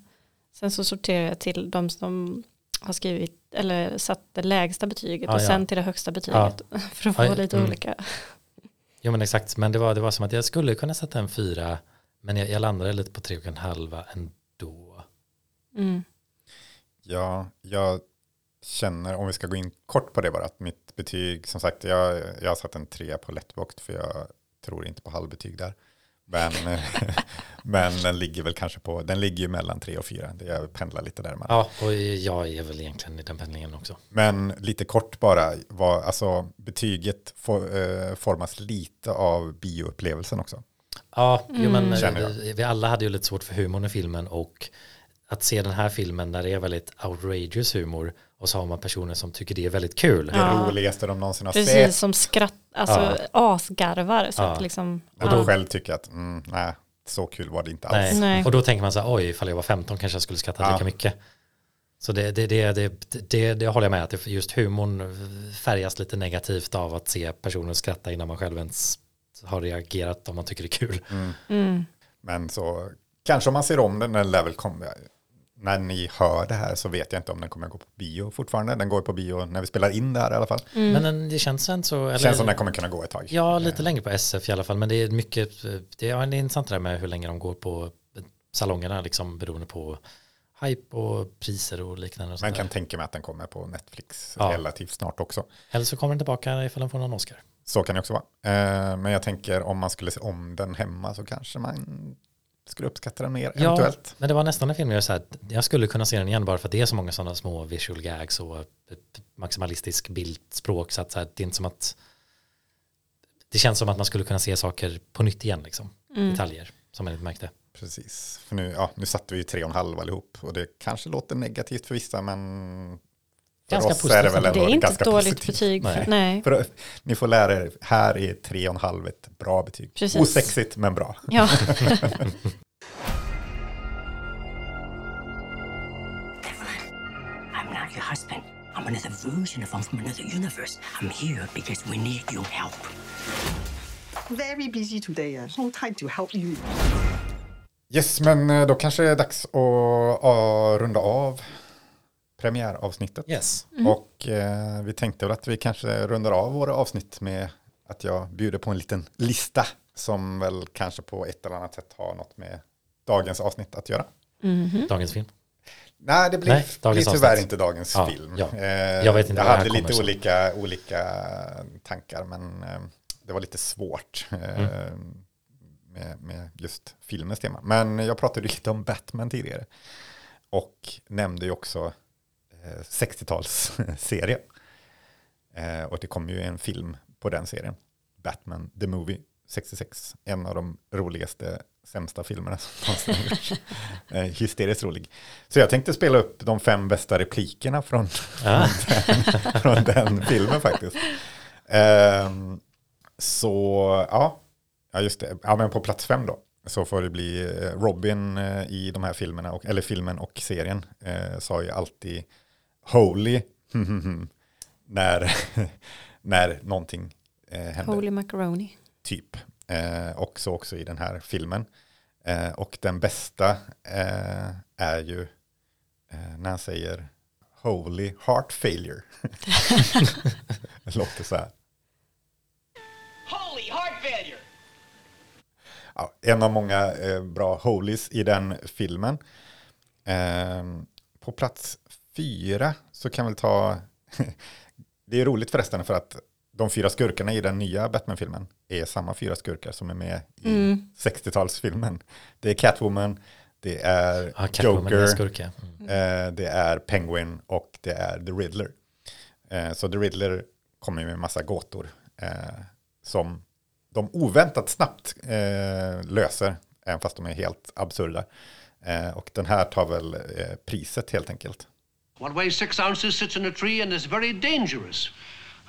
sen så sorterar jag till de som har skrivit eller satt det lägsta betyget Ja, och ja. sen till det högsta betyget för att få Ja, lite mm. olika. Jo men exakt, men det var, det var som att jag skulle kunna sätta en fyra, men jag, jag landade lite på tre och en halva ändå. Mm. Ja, jag känner, om vi ska gå in kort på det bara, att mitt betyg, som sagt, jag, jag har satt en trea på Letterboxd för jag tror inte på halvbetyg där. Men, men den ligger väl kanske på, den ligger ju mellan tre och fyra, det jag pendlar lite där. Ja, och jag är väl egentligen i den pendlingen också. Men lite kort bara, vad, alltså betyget for, eh, formas lite av bioupplevelsen också. Ja, jo, men eh, vi alla hade ju lite svårt för humorn i filmen och att se den här filmen när det är väldigt outrageous humor och så har man personer som tycker det är väldigt kul. Det Ja. roligaste de någonsin har Precis sett. som skratt, alltså asgarvar. Så Ja. att liksom, Och ja. de själv tycker att, mm, nej, så kul var det inte alls. Nej. Nej. Och då tänker man så här, oj, ifall jag var 15 kanske jag skulle skratta Ja. lika mycket. Så det, det, det, det, det, det håller jag med att just humorn färgas lite negativt av att se personer skratta innan man själv ens har reagerat om man tycker det är kul. Mm. Men så kanske om man ser om den, lär väl komma. När ni hör det här så vet jag inte om den kommer gå på bio fortfarande. Den går på bio när vi spelar in det här i alla fall. Men den, det känns sen så... Eller, Känns som den kommer kunna gå ett tag. Ja, lite längre på SF i alla fall. Men det är mycket, det är, det är intressant det där med hur länge de går på salongerna, liksom beroende på hype och priser och liknande. Och Man kan där. tänka mig att den kommer på Netflix Ja. relativt snart också. Eller så kommer den tillbaka ifall den får någon Oscar. Så kan det också vara. Eh, Men jag tänker om man skulle se om den hemma så kanske man skulle uppskatta den mer Ja, eventuellt. men det var nästan en film jag så här, jag skulle kunna se den igen bara för att det är så många sådana små visual gags och maximalistisk bildspråk så att så här, det är inte som att det känns som att man skulle kunna se saker på nytt igen liksom. Detaljer som man inte märkte. Precis. För nu, ja, nu satte vi ju tre och en halv allihop och det kanske låter negativt för vissa men Ganska oss är det väl positivt. ändå Det är inte ganska ett dåligt positivt. betyg. Nej. Nej. För, ni får lära er, här är tre och en halv ett bra betyg. Precis. Osexigt men bra. Ja. Husband. I'm another version of him from another universe. I'm here because we need your help. Very busy today. Uh, no time to help you. Yes, men eh, då kanske det är dags att ja, runda av premiäravsnittet. Yes. Och eh, vi tänkte väl att vi kanske rundar av våra avsnitt med att jag bjuder på en liten lista som väl kanske på ett eller annat sätt har något med dagens avsnitt att göra. Dagens film. Nej, det blir, Nej, blir tyvärr avsnitt. inte dagens Ja, film. ja. Eh, Jag vet inte jag hade lite olika, olika tankar, men eh, det var lite svårt eh, Mm. med, med just filmens tema. Men jag pratade lite om Batman tidigare och nämnde ju också 60-talsserie. Eh, och det kom ju en film på den serien, Batman the Movie 66, en av de roligaste, sämsta filmerna som någonsin har gjorts. Eh, hysteriskt rolig. Så jag tänkte spela upp de fem bästa replikerna från, Ah. från den filmen faktiskt. Ehm, så ja, ja, just det. Ja, men på plats fem då. Så får det bli eh, Robin eh, i de här filmerna, och, eller filmen och serien, eh, sa ju alltid Holy när, när någonting eh, händer Holy macaroni. typ. Eh, också också i den här filmen. Eh, och den bästa eh, är ju eh, när han säger Holy heart failure. det låter så här. Holy heart failure! Ja, en av många eh, bra holies i den filmen. Eh, på plats fyra så kan vi ta, det är roligt förresten för att de fyra skurkarna i den nya Batman-filmen är samma fyra skurkar som är med i 60-talsfilmen. Det är Catwoman, det är är Joker, ja. Mm. eh, det är Penguin och det är The Riddler. Eh, så The Riddler kommer med en massa gåtor eh, som de oväntat snabbt löser, även fast de är helt absurda. Och den här tar väl priset helt enkelt. What weighs six ounces sits in a tree and is very dangerous.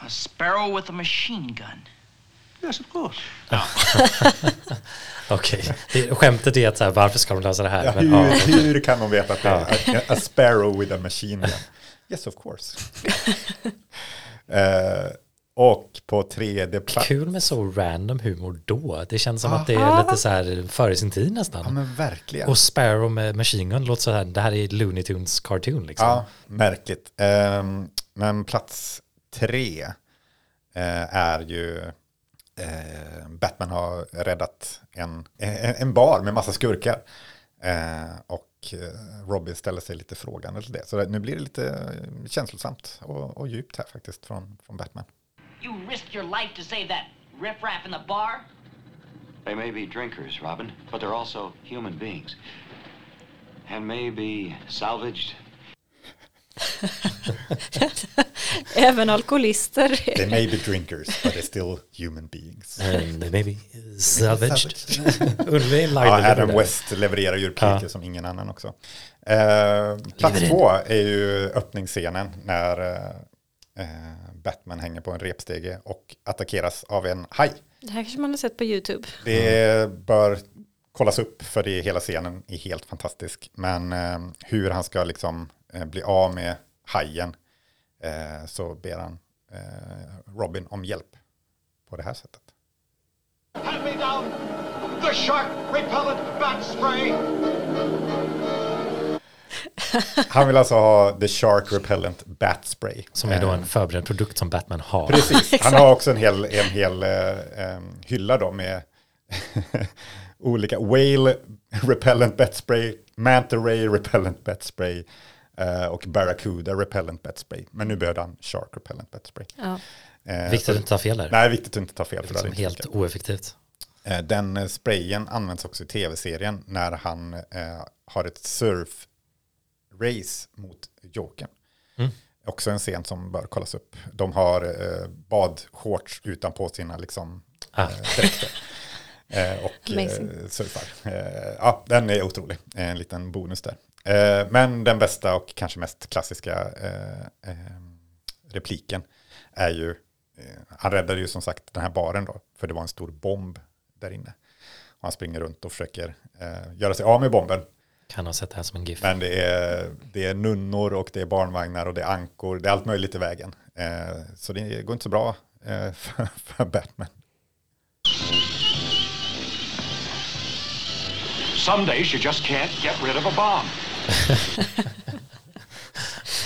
A sparrow with a machine gun. Yes, of course. Okej, Det- skämtet är att så här, varför ska de lösa det här? Ja, Men, hur, ja, hur kan de veta att det är a, a sparrow with a machine gun? Yes, of course. eh, och på tredje plats. Kul med så random humor då. Det känns som att det är lite så här före sin tid Ja, nästan. men verkligen. Och Sparrow med Machine Gun låter så här, det här är Looney Tunes cartoon liksom. Ja, märkligt. Ehm, men plats tre eh, är ju eh, Batman har räddat en, en, en bar med massa skurkar. Eh, och Robin ställer sig lite frågande till det. Så nu blir det lite känslosamt och, och djupt här faktiskt från, från Batman. You risked your life to save that riffraff in the bar? They may be drinkers, Robin, but they're also human beings. And may be salvaged. Även alkoholister. They may be drinkers, but they're still human beings. And they may be salvaged. Ja, Adam. West levererar ju repliker Ja. som ingen annan också. Eh, plats två är ju öppningsscenen när eh, Batman hänger på en repstege och attackeras av en haj. Det här kanske man har sett på YouTube. Det bör kollas upp för det hela scenen är helt fantastisk. Men eh, hur han ska liksom eh, bli av med hajen eh, så ber han eh, Robin om hjälp på det här sättet. Hand me down the shark repellent bat spray. Han vill alltså ha The Shark Repellent Bat Spray. Som är då Eh, en förberedd produkt som Batman har. Precis, han har också en hel, en hel eh, eh, hylla då med olika Whale Repellent Bat Spray, Manta Ray Repellent Bat Spray eh, och Barracuda Repellent Bat Spray. Men nu behövde han Shark Repellent Bat Spray. Ja. Eh, Viktigt så- att inte ta fel där. Nej, viktigt att inte ta fel. Det Som hade inte helt funkat. oeffektivt. Eh, Den eh, sprayen används också i tv-serien när han eh, har ett surf-race mot Jokern. Mm. Också en scen som bör kollas upp. De har eh, badshorts utanpå sina liksom, Ah. eh, dräkter. Eh, och eh, surfar. Eh, ja, den är otrolig. En liten bonus där. Eh, men den bästa och kanske mest klassiska eh, eh, repliken är ju, eh, han räddade ju som sagt den här baren då, för det var en stor bomb där inne. Och han springer runt och försöker eh, göra sig av med bomben. Kan ha sett det här som en GIF. Men det är, det är nunnor och det är barnvagnar och det är ankor, det är allt möjligt i vägen. Eh, så det går inte så bra eh, för, för Batman. Some days you just can't get rid of a bomb.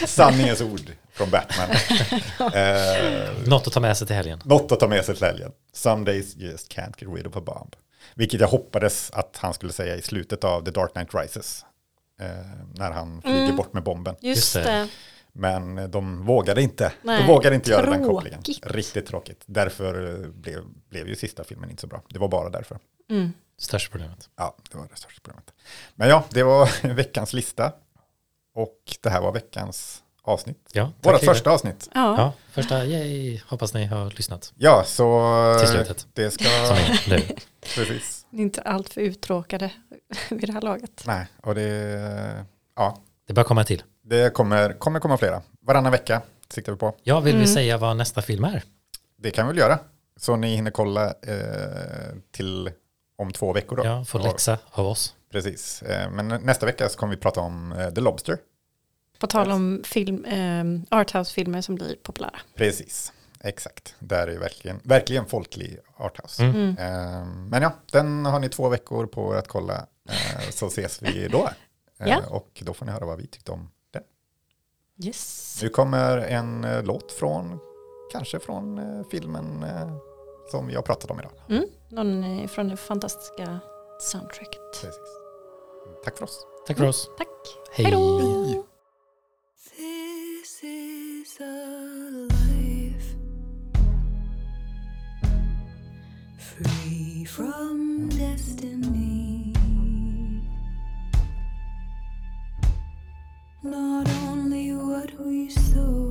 Sanningens ord från Batman. Eh, Något att ta med sig till helgen. Något att ta med sig till helgen. Some days you just can't get rid of a bomb. Vilket jag hoppades att han skulle säga i slutet av The Dark Knight Rises. Eh, när han flyger Mm. bort med bomben. Just, det. Men de vågade inte. de Nej, vågade inte göra den kopplingen. tråkigt. Riktigt tråkigt. Därför eh, blev, blev ju sista filmen inte så bra. Det var bara därför. Mm. Största problemet. Ja, det var det största problemet. Men ja, det var veckans lista. Och det här var veckans avsnitt. Ja, Hilde. första avsnitt. Ja. Ja, första, yay, hoppas ni har lyssnat. Ja, så Till slutet. det ska... Som är nu. Precis. Inte allt för uttråkade vid det här laget. Nej, och det... Ja, Det bör komma till. det kommer, kommer komma flera. Varannan vecka siktar vi på. Ja, vill Mm. vi säga vad nästa film är? Det kan vi väl göra. Så ni hinner kolla eh, till om två veckor då. Ja, få läxa av oss. Precis. Eh, men nästa vecka så kommer vi prata om eh, The Lobster. På tal om film, eh, arthouse-filmer som blir populära. Precis. Exakt. Där är verkligen, verkligen folklig arthouse. Mm. Mm. Eh, men ja, den har ni två veckor på er att kolla. Eh, så ses vi då. Eh, Ja. Och då får ni höra vad vi tyckte om den. Yes. Nu kommer en eh, låt från, kanske från eh, filmen eh, som vi har pratat om idag. Mm. Någon eh, från det fantastiska soundtracket. Precis. Tack för oss. Tack för oss. Tack. Hej. Hej då. This is a life free from destiny. Not only what we sow,